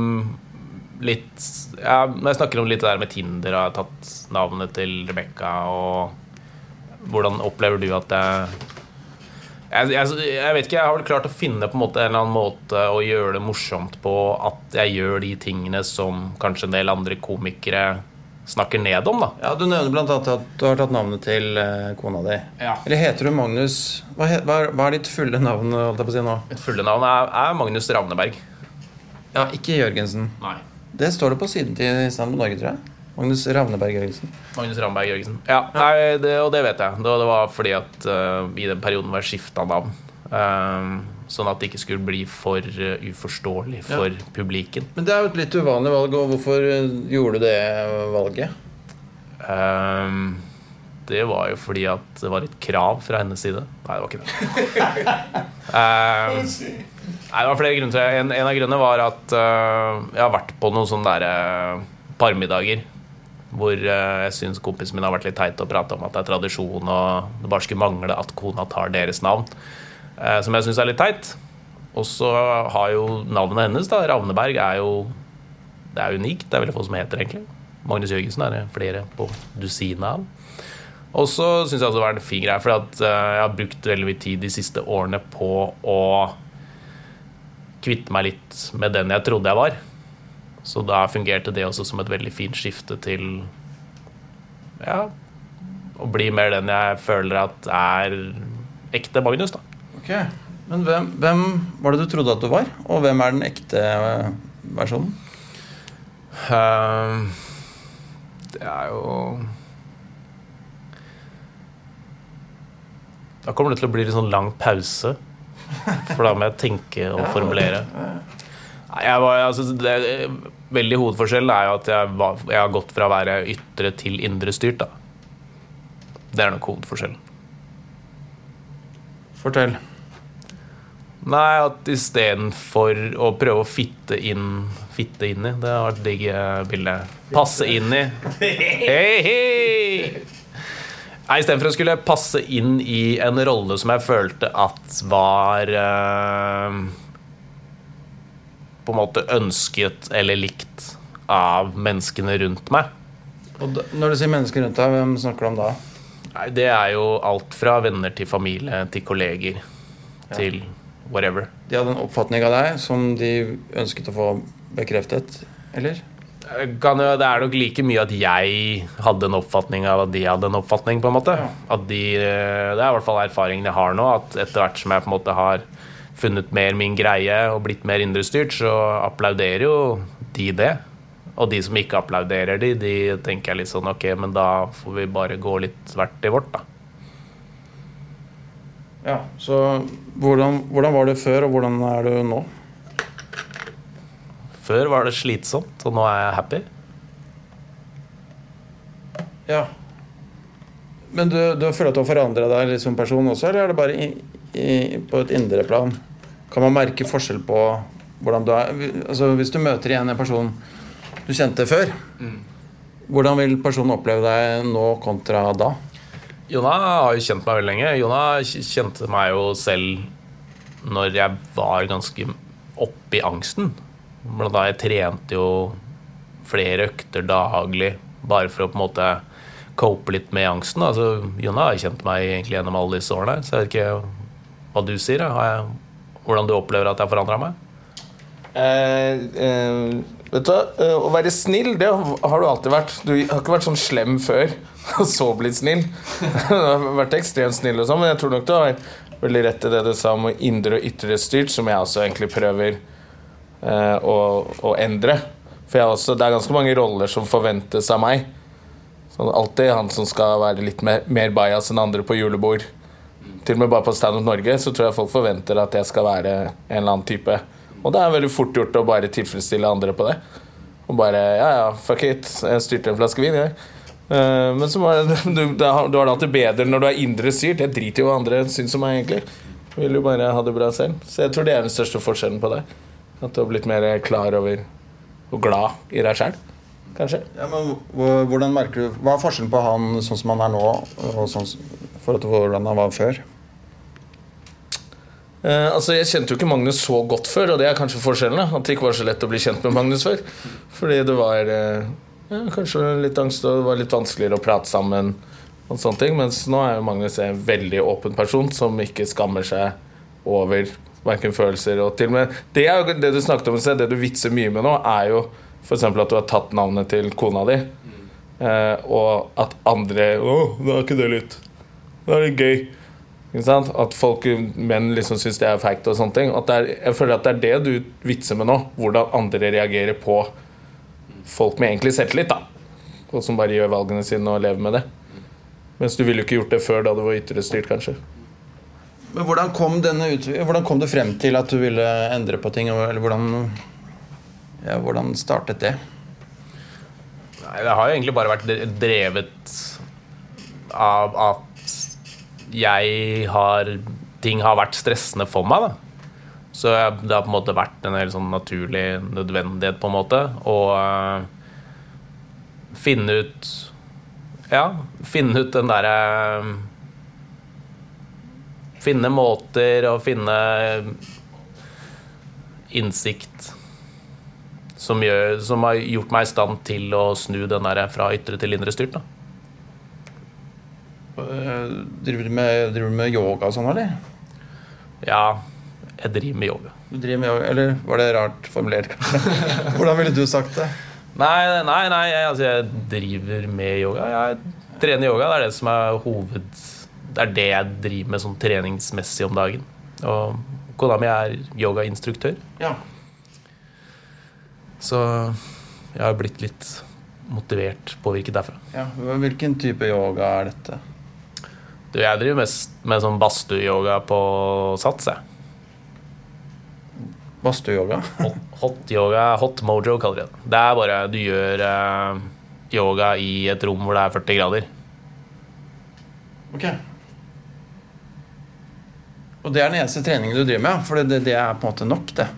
litt ja, Når jeg snakker om litt det der med Tinder og jeg har tatt navnet til Rebekka og Hvordan opplever du at jeg jeg, jeg jeg vet ikke, jeg har vel klart å finne på en måte en eller annen måte å gjøre det morsomt på at jeg gjør de tingene som kanskje en del andre komikere snakker ned om, da. Ja, Du nevner annet at du har tatt navnet til eh, kona di. Ja. Eller heter du Magnus Hva, he, hva, er- hva er ditt fulle navn? holdt jeg på å si nå? Mitt fulle navn er, er Magnus Ravneberg. Ja, Ikke Jørgensen. Nei. Det står det på siden til Islam Norge, tror jeg. Magnus Ravneberg Jørgensen. Magnus Ravneberg Jørgensen. Ja, nei, det, og det vet jeg. Det, det var fordi at uh, i den perioden var skifta navn. Um, sånn at det ikke skulle bli for uh, uforståelig for publiken. Men det er jo et litt uvanlig valg, og hvorfor gjorde du det valget? Um, det var jo fordi at det var et krav fra hennes side. Nei, det var ikke det. Eh, nei, det var flere grunner til det. En, en av grunnene var at uh, jeg har vært på noen sånne der, uh, parmiddager hvor uh, jeg syns kompisen min har vært litt teit å prate om at det er tradisjon, og det bare skulle mangle at kona tar deres navn. som jeg syns er litt teit. Og så har jo navnet hennes, da, Ravneberg, er jo Det er unikt. Det er veldig få som heter egentlig. Magnus Jørgensen er det flere på dusinet av. Og så syns jeg også det var en fin greie, for jeg har brukt veldig mye tid de siste årene på å kvitte meg litt med den jeg trodde jeg var. Så da fungerte det også som et veldig fint skifte til ja, å bli mer den jeg føler at er ekte Magnus, da. Ok, Men hvem, hvem var det du trodde at du var, og hvem er den ekte eh, versjonen? Uh, det er jo Da kommer det til å bli litt sånn lang pause. For da må jeg tenke og formulere. Jeg var, altså, det, veldig hovedforskjellen er jo at jeg, var, jeg har gått fra å være ytre til indre styrt. Da. Det er nok hovedforskjellen. Fortell. Nei, at istedenfor å prøve å fitte inn Fitte inn i, det har vært digg bilde. Passe inn i. Hei, hei! Nei, Istedenfor å skulle passe inn i en rolle som jeg følte at var eh, På en måte ønsket eller likt av menneskene rundt meg. Og da, når du sier mennesker rundt deg, hvem snakker du om da? Nei, Det er jo alt fra venner til familie til kolleger til whatever. De hadde en oppfatning av deg som de ønsket å få bekreftet, eller? Kan jo, det er nok like mye at jeg hadde en oppfatning av at de hadde en oppfatning. på en måte At de, eh, Det er i hvert fall erfaringen jeg har nå. At etter hvert som jeg på en måte har funnet mer min greie og blitt mer indrestyrt, så applauderer jo de det. Og de som ikke applauderer de, de tenker jeg litt sånn Ok, men da får vi bare gå litt hvert i vårt, da. Ja, Så hvordan, hvordan var det før, og hvordan er det nå? Før var det slitsomt, og nå er jeg happy. Ja. Men du, du føler at du har forandra deg litt som person også, eller er det bare i, i, på et indre plan? Kan man merke forskjell på hvordan du er Altså Hvis du møter igjen en person du kjente før, hvordan vil personen oppleve deg nå kontra da? Jona har jo kjent meg veldig lenge. Jona kjente meg jo selv når jeg var ganske oppi angsten. Blant annet jeg trente jo flere økter daglig bare for å på en måte cope litt med angsten. Altså, Jonna har kjent meg egentlig gjennom alle disse årene. Så jeg vet ikke hva du sier. Jeg, hvordan du opplever at jeg har forandra meg? Eh, eh, vet du Eh, Å være snill, det har du alltid vært. Du har ikke vært sånn slem før, og så blitt snill. Du har vært ekstremt snill, og sånn, men jeg tror nok du har veldig rett i det du sa om indre og ytre styrt, som jeg også egentlig prøver å, å endre. For også, det er ganske mange roller som forventes av meg. Sånn, alltid han som skal være litt mer, mer bajas enn andre på julebord. Til og med bare på Stand Up Norge så tror jeg folk forventer at jeg skal være en eller annen type. Og det er veldig fort gjort å bare tilfredsstille andre på det. Og bare Ja, ja, fuck it. Jeg styrte en flaske vin, jeg. Eh, men så var det, du, du har det alltid bedre når du er indre styrt. Jeg driter jo hva andre syns om meg, egentlig. Jeg vil jo bare ha det bra selv. Så jeg tror det er den største forskjellen på deg. At du har blitt mer klar over og glad i deg sjæl, kanskje. Ja, men hvordan merker du Hva er forskjellen på han sånn som han er nå, og sånn forhold til hvordan han var før? Eh, altså Jeg kjente jo ikke Magnus så godt før, og det er kanskje forskjellen. da At det ikke var så lett å bli kjent med Magnus før. Fordi det var eh, ja, kanskje litt angst, og det var litt vanskeligere å prate sammen. Og sånne ting Mens nå er jo Magnus en veldig åpen person som ikke skammer seg over verken følelser og til og med Det er jo det du snakket om det du vitser mye med nå, er jo f.eks. at du har tatt navnet til kona di, eh, og at andre Å, da er ikke det litt Da er det gøy. At folk, menn liksom syns det er feigt og sånne ting. Det er, jeg føler at det er det du vitser med nå. Hvordan andre reagerer på folk med egentlig selvtillit. da Og som bare gjør valgene sine og lever med det. Mens du ville jo ikke gjort det før da du var ytrestyrt, kanskje. Men hvordan kom, denne hvordan kom du frem til at du ville endre på ting? Eller hvordan, ja, hvordan startet det? Nei, det har jo egentlig bare vært drevet av at jeg har Ting har vært stressende for meg, da. Så det har på en måte vært en helt sånn naturlig nødvendighet, på en måte, å eh, finne ut Ja, finne ut den derre Finne måter og finne innsikt som, gjør, som har gjort meg i stand til å snu den der fra ytre til indre styrt. Eh, Driver du med, driver du med yoga og sånn, eller? Ja, jeg driver med yoga. Du driver med yoga, Eller var det rart formulert, kanskje? Hvordan ville du sagt det? Nei, nei, nei jeg, altså, jeg driver med yoga. Jeg trener yoga. Det er det som er hoved... Det er det jeg driver med sånn treningsmessig om dagen. Og kona mi er yogainstruktør. Ja. Så jeg har blitt litt motivert, påvirket derfra. ja. Hvilken type yoga er dette? Du, jeg driver mest med sånn badstueyoga på sats, jeg. Badstueyoga? Hot, hot yoga, hot mojo kaller de det. Det er bare du gjør eh, yoga i et rom hvor det er 40 grader. Ok. Og det er den eneste treningen du driver med? For det, det er på en måte nok, det.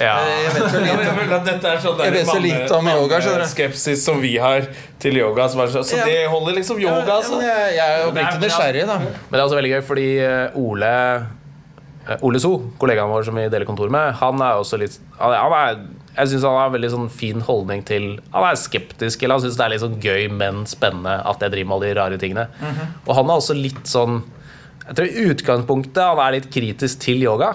Ja. Jeg vet så lite. er sånn Jeg vet så lite om yoga. Skepsis som vi har til yoga. Så, så det holder liksom yoga, altså. jeg, jeg er jo oppriktig nysgjerrig, da. Men det er også veldig gøy, fordi eh, Ole eh, Ole So, kollegaen vår som vi deler kontor med, han er også litt Han er, han er, Jeg syns han har en veldig sånn fin holdning til Han er skeptisk, eller han syns det er litt sånn gøy, men spennende at jeg driver med alle de rare tingene. Og han er også litt sånn Jeg tror i utgangspunktet han er litt kritisk til yoga,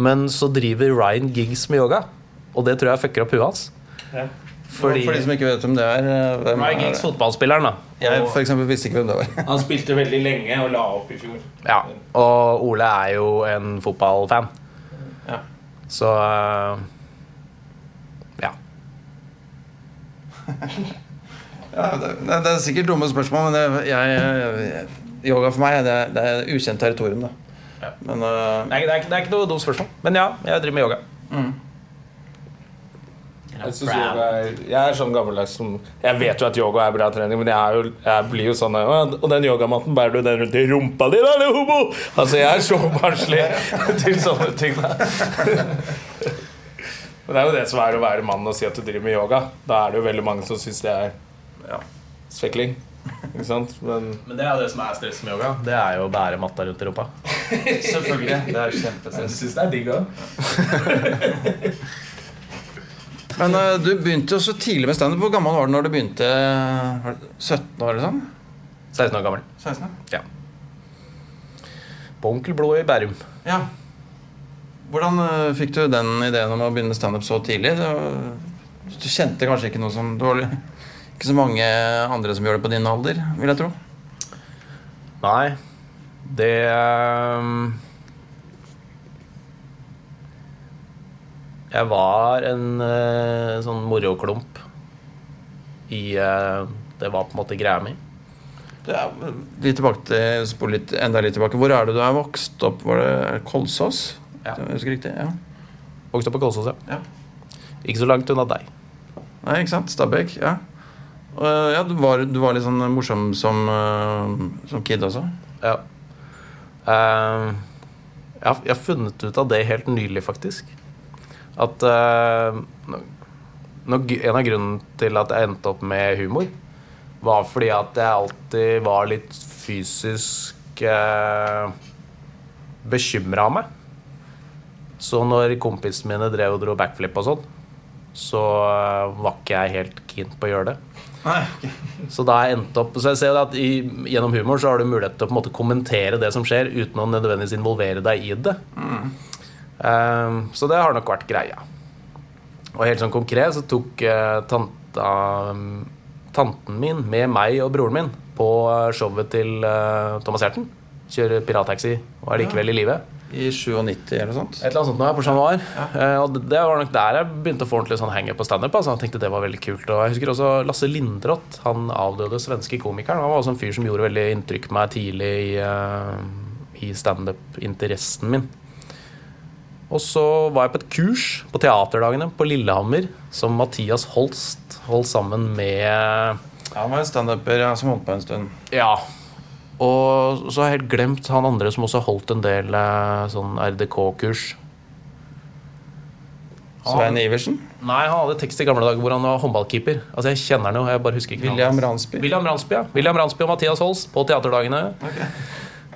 men så driver Ryan Giggs med yoga, og det tror jeg fucker opp huet hans. Fordi For de som ikke vet hvem det er. eh, Hvem Ryan Giggs, fotballspilleren, da. Jeg for eksempel visste ikke hvem det var. Han spilte veldig lenge og la opp i fjor. Ja, og Ole er jo en fotballfan. Ja. Så eh, ja. Ja, det, det er sikkert dumme spørsmål, men jeg, jeg, jeg, yoga for meg det, er- det er ukjent territorium. Da. Ja. Men uh, Det er, det, er, det er ikke noe dumt spørsmål. Men ja, jeg driver med yoga. Jeg, synes yoga er, jeg er sånn gammeldags som Jeg vet jo at yoga er bra trening, men jeg, er jo, jeg blir jo sånn Og den yogamatten, bærer du den rundt i rumpa di, da, eller homo? Altså, jeg er så barnslig til sånne ting, da. Men det er jo det som er å være mann og si at du driver med yoga. Da er det jo veldig mange som syns det er ja. svekling. Ikke sant? Men Men det er jo det som er stress med yoga. Det er jo å bære matta rundt i rumpa. Selvfølgelig. Det er jeg kjempestress. syns det er digg òg. Men uh, du begynte jo så tidlig med standup. Hvor gammel var du når du begynte? Var det 17 år eller sånn? 16 år gammel. 16? Ja. På Onkel Blå i Bærum. Ja. Hvordan uh, fikk du den ideen om å begynne standup så tidlig? Du, du kjente kanskje ikke noe som var ikke så mange andre som gjør det på din alder, vil jeg tro. Nei, det ehm, Jeg var en eh, sånn moroklump i eh, Det var på en måte greia mi. Er, litt tilbake til, spol litt, enda litt tilbake. Hvor er det du er vokst opp? Var det Kolsås? Ja. Husker riktig? Ja. Vokst opp på Kolsås, ja. Ja. Ikke så langt unna deg. Nei, ikke sant? Stabæk. Ja. Og, ja, du var, du var litt sånn morsom som, uh, som kid også? Ja. Uh, jeg, har, jeg har funnet ut av det helt nylig, faktisk. At eh, no- En av grunnene til at jeg endte opp med humor, var fordi at jeg alltid var litt fysisk uh, bekymra av meg. Så når kompisene mine drev og dro backflip og sånn, så var ikke jeg helt keen på å gjøre det. Så da jeg endt opp Så jeg ser at i, gjennom humor så har du mulighet til å på en måte kommentere det som skjer, uten å nødvendigvis involvere deg i det. Um, så det har nok vært greia. Og helt sånn konkret så tok uh, tanta, tanten min med meg og broren min på eh, showet til uh, Thomas Hjerten. Kjører pirattaxi og er likevel i live. I 97 eller noe sånt? Et eller annet sånt nå, på Chat Noir. Eh, og det- var nok der jeg begynte å få ordentlig sånn henger på standup. Altså. Jeg tenkte det var veldig kult. Og jeg husker også Lasse Lindroth, han avdøde svenske komikeren. Han var også en fyr som gjorde veldig inntrykk på meg tidlig i, uh, i standup-interessen min. Og så var jeg på et kurs på teaterdagene på Lillehammer som Mathias Holst holdt sammen med Han var en standuper ja, som holdt på en stund. Ja. Og så har jeg helt glemt han andre som også har holdt en del eh, sånn RDK-kurs. Svein Iversen. Nei, han hadde tekst i gamle dager hvor han var håndballkeeper. Altså, jeg kjenner han jo, jeg bare husker ikke William. Ransby. William Ransby, ja. William Ransby og Mathias Holst på Teaterdagene.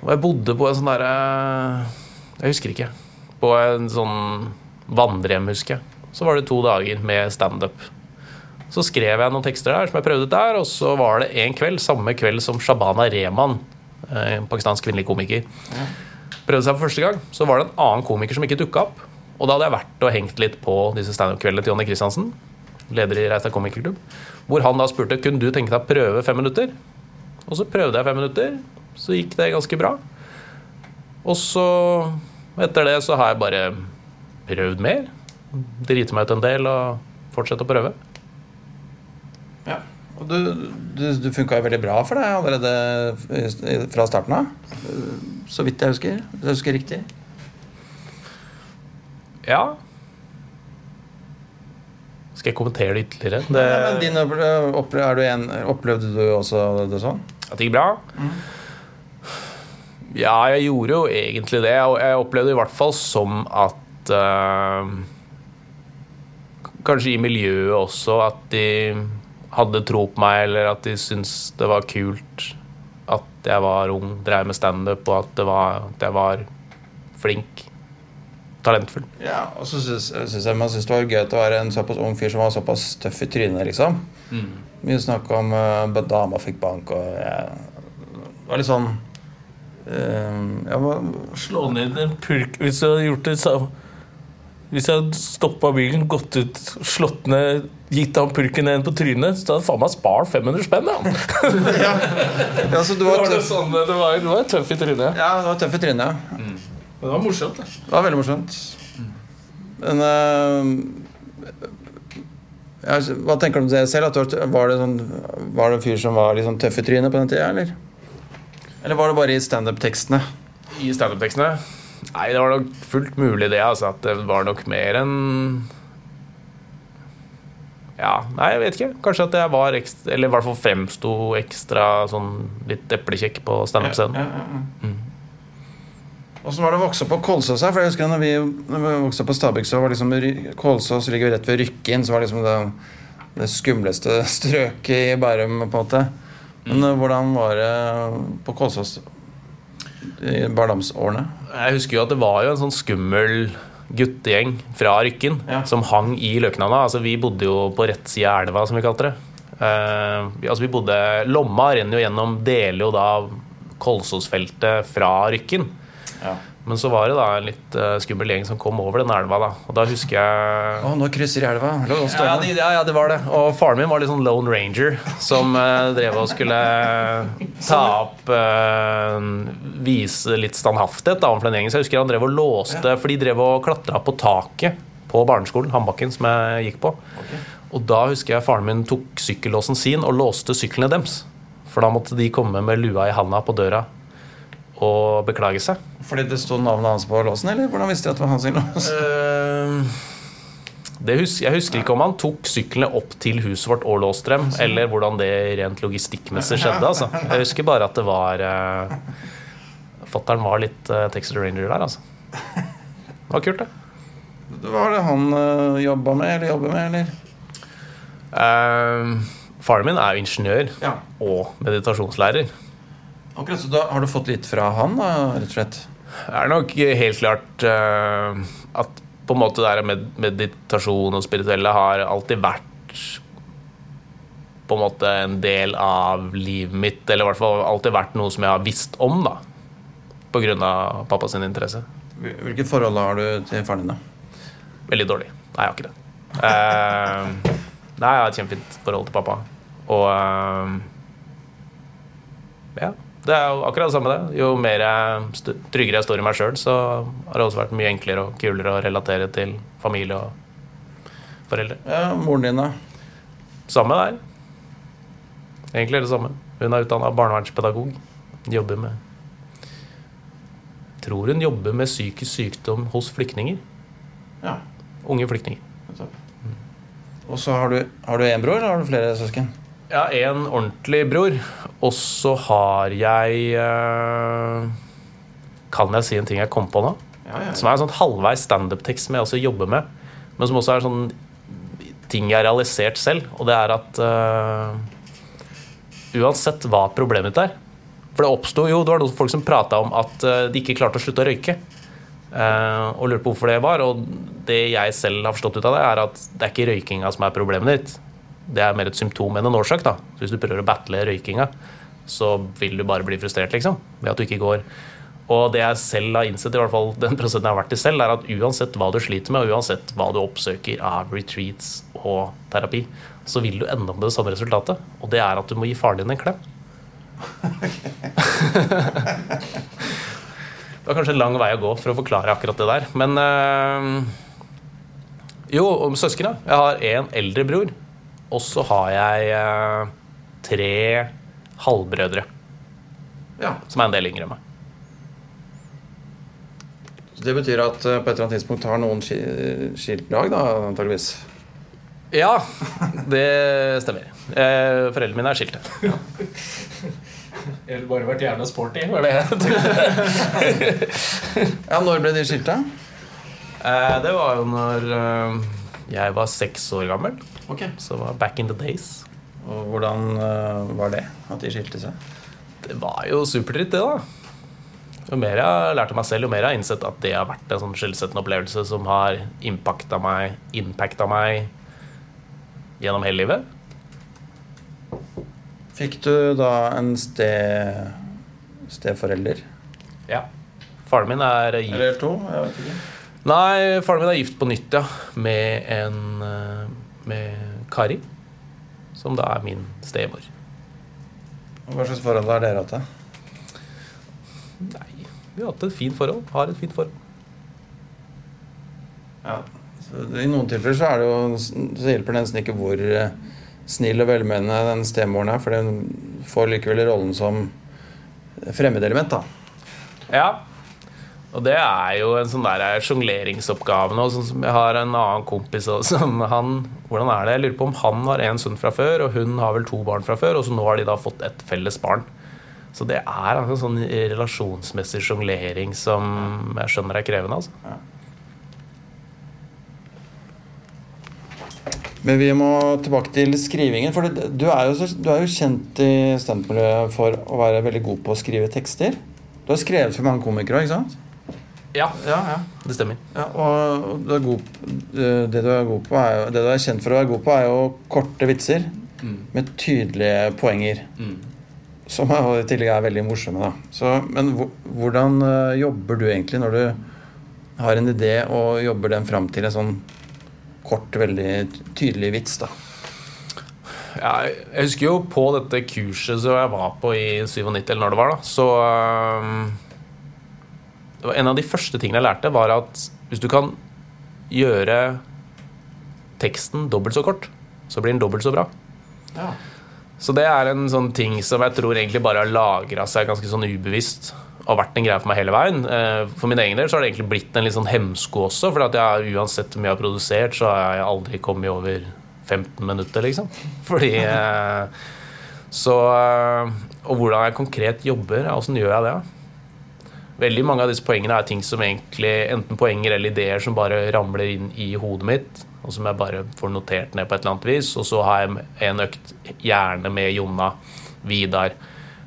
Og jeg bodde på en sånn derre Jeg husker ikke. På en sånn vandrehjem, husker jeg. Så var det to dager med standup. Så skrev jeg noen tekster der som jeg prøvde ut der, og så var det en kveld, samme kveld som Shabana Rehman, eh, en pakistansk kvinnelig komiker, prøvde seg for første gang. Så var det en annen komiker som ikke dukka opp. Og da hadde jeg vært og hengt litt på disse standup-kveldene til Jonny Christiansen, leder i Reistad komikerklubb, hvor han da spurte kunne du tenke deg å prøve fem minutter. Og så prøvde jeg fem minutter, så gikk det ganske bra. Og så, etter det, så har jeg bare prøvd mer. Driti meg ut en del og fortsette å prøve. Og du, du, du funka jo veldig bra for deg allerede fra starten av. Så vidt jeg husker. Hvis jeg husker riktig. Ja. Skal jeg kommentere det ytterligere? Det, Ja, men din opple- opple- er du en, opplevde du også det sånn? At det gikk bra? Ja, jeg gjorde jo egentlig det. Og jeg opplevde i hvert fall som at uh, Kanskje i miljøet også at de hadde tro på meg, eller at de syntes det var kult at jeg var ung, drev med standup, og at, det var, at jeg var flink. Talentfull. Ja, og så syns jeg man syns det var gøy at det var en såpass ung fyr som var såpass tøff i trynet, liksom. Mye snakk om uh, dama fikk bank og jeg var litt sånn uh, ja, hva- Slå ned en purk Hvis jeg hadde gjort det samme Hvis jeg hadde stoppa bilen, gått ut, slått ned Gitt han purken en på trynet, så hadde jeg faen meg spart 500 spenn. Ja. ja, du Det var, det sånn, det var, det var tøff i trynet. ja, det var tøff i trynet, ja. Men det var morsomt. Det. Det var veldig morsomt. Men uh, ja, Hva tenker du om det selv? At var- var, det sånn, var det en fyr som var litt sånn tøff i trynet på den tida, eller? Eller var det bare i standup-tekstene? I standup-tekstene? Nei, det var nok fullt mulig det. Altså, at det var nok mer enn Ja, nei, jeg vet ikke. Kanskje at jeg var ekstra Eller i hvert fall fremsto ekstra sånn litt eplekjekk på standup-scenen. Åssen var det å vokse opp på Kolsås her? For jeg husker når vi, når vi vokste opp på Stabekk, så var liksom Kolsås ligger rett ved Rykkinn, så var liksom det, det skumleste strøket i Bærum, på en måte. Men mm. hvordan var det på Kolsås i barndomsårene? Jeg husker jo at det var jo en sånn skummel guttegjeng fra Rykken Ja. som hang i Løknanna. Altså, vi bodde jo på rett side av elva, som vi kalte det. Uh, altså, vi bodde Lomma renner jo gjennom deler jo da Kolsåsfeltet fra Rykken. Ja. Men så var det da en litt uh, skummel gjeng som kom over den elva. da Og da husker jeg Å, nå krysser elva. Ja, de, ja, ja, det var det. Og faren min var litt sånn Lone Ranger som uh, drev og skulle ta opp uh, Vise litt standhaftighet da, overfor den gjengen. Så jeg husker han drev og låste For de drev og klatra på taket på barneskolen, Hambakken, som jeg gikk på. Og da husker jeg faren min tok sykkellåsen sin og låste syklene deres. For da måtte de komme med lua i handa på døra og beklage seg. Fordi det sto navnet hans på låsen, eller hvordan visste de at det var hans lås? Det hus jeg husker ikke om han tok syklene opp til huset vårt og låste dem, eller hvordan det rent logistikkmessig skjedde. Altså. Jeg husker bare at det var uh, Fattern var litt uh, Texas Ranger der, altså. Det var kult, det. Hva var det han uh, jobba med, eller jobber med, eller? Uh, faren min er jo ingeniør Ja. og meditasjonslærer. Akkurat, så da Har du fått litt fra han, da, rett og slett? Er nok helt klart uh, at på en måte det her med meditasjon og spirituelle har alltid vært på en måte en del av livet mitt, eller i hvert fall alltid vært noe som jeg har visst om, da. På grunn av pappas interesse. Hvilket forhold har du til faren din, da? Veldig dårlig. Nei, jeg har ikke det. Uh, nei, jeg har et kjempefint forhold til pappa. Og uh, ja. Det er jo akkurat det samme, det. Jo mer jeg tryggere jeg står i meg sjøl, så har det også vært mye enklere og kulere å relatere til familie og foreldre. Ja, Moren din, da? Samme der. Egentlig er det samme. Hun er utdanna barnevernspedagog. Jobber med Tror hun jobber med psykisk sykdom hos flyktninger. Ja. Unge flyktninger. Og så har du, har du en bror, eller har du flere søsken? Jeg har en ordentlig bror, og så har jeg eh, Kan jeg si en ting jeg kom på nå? Som er en sånn halvveis standup-tekst som jeg også jobber med. Men som også er sånn ting jeg har realisert selv. Og det er at eh, uansett hva problemet ditt er For det oppsto jo Det var noen folk som prata om at eh, de ikke klarte å slutte å røyke. Eh, og lurte på hvorfor det var. Og det jeg selv har forstått ut av det, er at det er ikke røykinga som er problemet ditt. Det er mer et symptom enn en årsak. da Så Hvis du prøver å battle røykinga, så vil du bare bli frustrert liksom ved at du ikke går. Og det jeg selv har innsett, i hvert fall den prosenten jeg har vært i selv, er at uansett hva du sliter med, og uansett hva du oppsøker av retreats og terapi, så vil du ende opp med det samme resultatet. Og det er at du må gi faren din en klem. det var kanskje en lang vei å gå for å forklare akkurat det der. Men øh, Jo, om søskena. Jeg har en eldre bror, og så har jeg øh, tre halvbrødre. Ja. Som er en del yngre enn meg. Så det betyr at eh, på et eller annet tidspunkt har noen ski- skilt lag, da, antageligvis. Ja, det stemmer. Eh, foreldrene mine er skilte. Eller bare vært jævla sporty, var det jeg tenkte. Ja, når ble de skilte? Eh, det var jo når eh, jeg var seks år gammel. Ok. Så var back in the days. Og hvordan eh, var det at de skilte seg? Det var jo superdritt, det, da. Jo mer jeg har lært av meg selv, jo mer jeg har innsett at det har vært en sånn skjellsettende opplevelse som har impacta meg, impacta meg gjennom hele livet. Fikk du da en ste... steforelder? Ja. Faren min er gift Eller to? Jeg vet ikke. Nei, faren min er gift på nytt, ja. Med en eh, Med Kari. Som da er min stemor. Hva slags forhold har dere hatt? da? Nei, vi har hatt et fint forhold. Har et fint forhold. Ja. Så I noen tilfeller så, er det jo, så hjelper det nesten ikke hvor eh, snill og velmenende den stemoren er, for den får likevel rollen som fremmedelement, da. Ja. Og det er jo en sånn der sjongleringsoppgave nå. Sånn jeg har en annen kompis også, som han Hvordan er det? Jeg lurer på om han har en sønn fra før, og hun har vel to barn fra før, og så nå har de da fått et felles barn. Så det er altså en sånn relasjonsmessig sjonglering som jeg skjønner er krevende, altså. Men vi må tilbake til skrivingen. For du er jo, så, du er jo kjent i standup-miljøet for å være veldig god på å skrive tekster. Du har skrevet for mange komikere òg, ikke sant? Ja, Ja, ja. det stemmer. ja og er god, det du er god på, er det du er kjent for å være god på, er jo korte vitser med tydelige poenger. Som er- i tillegg er veldig morsomme. Da. Så, men hvordan eh, jobber du egentlig når du har en idé og jobber den fram til en sånn kort, veldig tydelig vits? da? Jeg husker jo på dette kurset som jeg var på i 97, eller når det var, da, så det var En av de første tingene jeg lærte, var at hvis du kan gjøre teksten dobbelt så kort, så blir den dobbelt så bra. Så det er en sånn ting som jeg tror egentlig bare har lagra seg ganske sånn ubevisst. Og vært en greie for meg hele veien. Eh, For min egen del så har det egentlig blitt en litt sånn hemsko også. For at jeg, uansett hvor mye jeg har produsert, så har jeg aldri kommet over 15 minutter, liksom. Fordi eh, Så eh, Og hvordan jeg konkret jobber, ja, åssen gjør jeg det? Veldig mange av disse poengene er ting som egentlig enten poenger eller ideer som bare ramler inn i hodet mitt, og som jeg bare får notert ned på et eller annet vis. Og så har jeg en økt gjerne med Jonna, Vidar,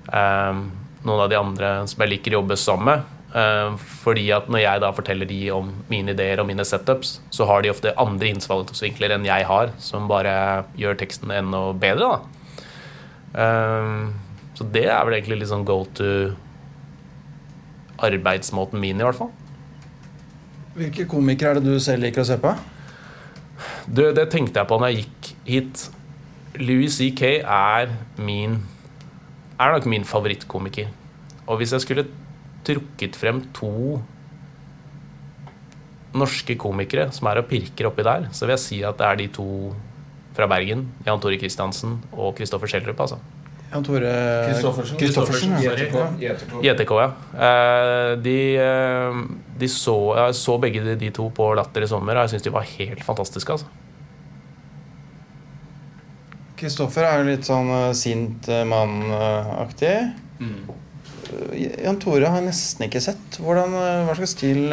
eh, noen av de andre som jeg liker å jobbe sammen med. Eh, fordi at når jeg da forteller de om mine ideer og mine setups, så har de ofte andre innfallsvinkler enn jeg har, som bare gjør teksten enda bedre. da. Eh, så det er vel egentlig litt sånn go to arbeidsmåten min, i hvert fall. Hvilke komikere er det du selv liker å se på? Du, det tenkte jeg på når jeg gikk hit. Louis C.K. er min Er nok min favorittkomiker. Og hvis jeg skulle trukket frem to norske komikere som er og pirker oppi der, så vil jeg si at det er de to fra Bergen. Jan Tore Kristiansen og Kristoffer Schjelderup, altså. Jan Tore Kristoffersen. Kristoffersen, ja. JTK. JTK, ja. Eh, De, eh, de så, jeg så begge de, de to på Latter i sommer, og jeg syns de var helt fantastiske. altså. Kristoffer er jo litt sånn eh, sint mann-aktig. Mm. Jan Tore har jeg nesten ikke sett. Hvordan, hva slags stil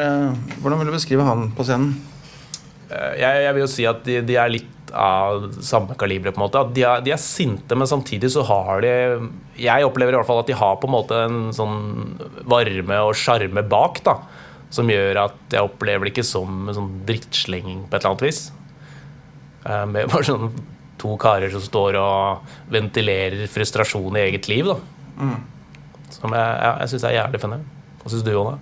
Hvordan vil du beskrive han på scenen? Eh, Jeg, jeg vil jo si at de, de er litt av samme kaliber. på en måte At de er, de er sinte, men samtidig så har de Jeg opplever i hvert fall at de har på en måte en sånn varme og sjarme bak. da Som gjør at jeg opplever det ikke som en sånn drittslenging på et eller annet vis. Eh, Med bare sånn to karer som står og ventilerer frustrasjon i eget liv. da Som jeg, jeg, jeg syns er jævlig funny. Hva syns du, Jonne?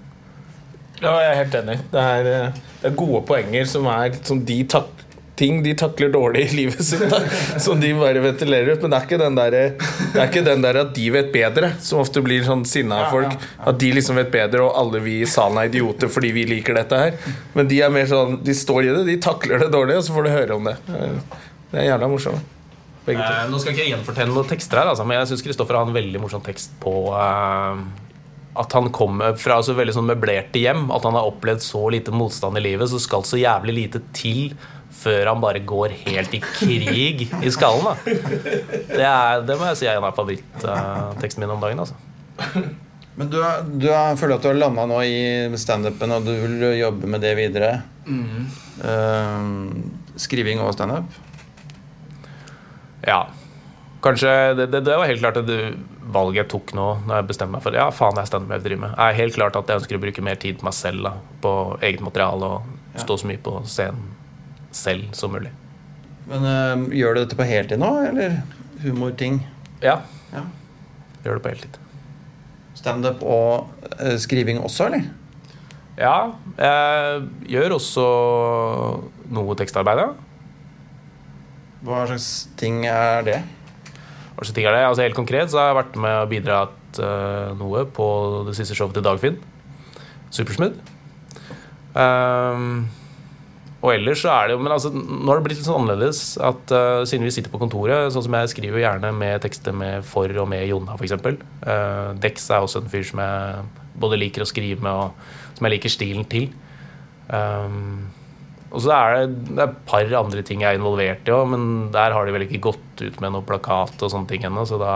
Ja, jeg er helt enig. Det er, eh, det er gode poenger som er som de tak ting de takler dårlig i livet sitt. Da, som de bare ventilerer ut. Men det er ikke den der, det er ikke den der at de vet bedre, som ofte blir sånn sinna folk. At de liksom vet bedre, og alle vi i salen er idioter fordi vi liker dette her. Men de er mer sånn, de står i det, de takler det dårlig, og så får du høre om det. Det er jævla morsomt. Begge to. Eh, nå skal ikke jeg gjenfortelle noen tekster her, altså, men jeg syns Kristoffer har en veldig morsom tekst på eh, at han kommer fra så veldig sånn møblerte hjem. At han har opplevd så lite motstand i livet, så skal så jævlig lite til før han bare går helt i krig i skallen. da Det, er, det må jeg si er en av favoritttekstene mine om dagen. altså Men du, er- du er, føler at du har landa nå i standupen, og du vil jobbe med det videre? Eh, skriving og standup? Ja. Kanskje Det, det, det var helt klart det valget jeg tok nå, når jeg bestemte meg for Ja, faen, det er standup jeg driver med med. er helt klart at jeg ønsker å bruke mer tid på meg selv, da, på eget materiale, og stå så mye på scenen selv som mulig. Men øh, gjør du dette på heltid nå, eller humorting? Ja. Ja. Gjør det på heltid. Standup og øh, skriving også, eller? Ja, jeg gjør også noe tekstarbeid. Hva slags ting er det? Hva slags ting er det? Altså Helt konkret så har jeg vært med og bidratt øh, noe på det siste showet til Dagfinn. Supersmooth. Ehm, og ellers så er det jo Men altså, nå har det blitt litt sånn annerledes at uh, siden vi sitter på kontoret Sånn som jeg skriver gjerne med tekster med for og med Jonna, f.eks. Uh, Dex er også en fyr som jeg både liker å skrive med, og som jeg liker stilen til. Um, og så er det, det er et par andre ting jeg er involvert i òg, men der har de vel ikke gått ut med noe plakat og sånne ting ennå, så da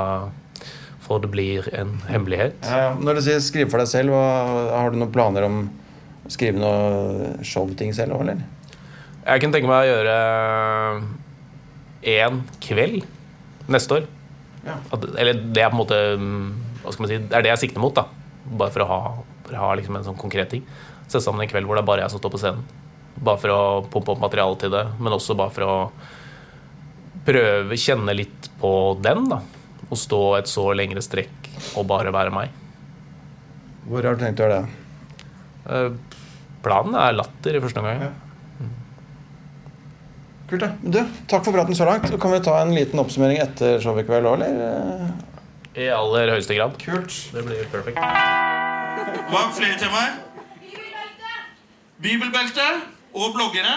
får det bli en hemmelighet. Ja, når du sier skrive for deg selv, har du noen planer om å skrive noe showting selv òg, eller? Jeg kunne tenke meg å gjøre én kveld neste år. Ja. At, eller det er på en måte Hva skal man si, det er det jeg sikter mot, da. Bare for å ha, for å ha liksom en sånn konkret ting. Sette sammen en kveld hvor det er bare jeg som står på scenen. Bare for å pumpe opp materiale til det, men også bare for å prøve kjenne litt på den, da. Å stå et så lengre strekk og bare være meg. Hvor har du tenkt å gjøre det? Eh, Planen er latter i første omgang. Ja. Kult, da. Du, takk for praten så langt. Kan vi ta en liten oppsummering etter showet i kveld òg, eller? I aller høyeste grad. Kult. Det blir perfekt. Hva er flere temaer? Bibelbelte Bibelbelte og bloggere.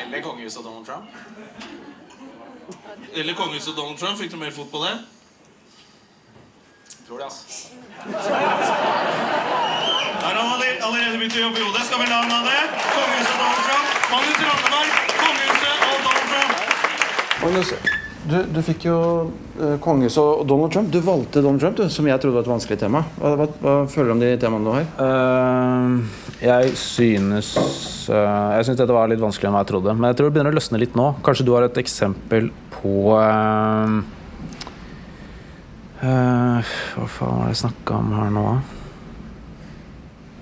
Eller kongehuset og Donald Trump. Eller kongehuset og Donald Trump. Fikk du mer fot på det? Tror det, ass. Der har han allerede- allerede begynt å jobbe i hodet. Skal vi la ham ha det? Kongehuset og Donald Trump. Magnus Randeberg, kongehuset og Donald Trump. Magnus, du, du fikk jo uh, kongehuset og Donald Trump. Du valgte Donald Trump, du, som jeg trodde var et vanskelig tema. Hva, hva, hva føler du om de temaene du har? Uh, jeg synes uh, Jeg synes dette var litt vanskeligere enn hva jeg trodde. Men jeg tror det begynner å løsne litt nå. Kanskje du har et eksempel på uh, eh, Hva faen var det jeg snakka om her nå?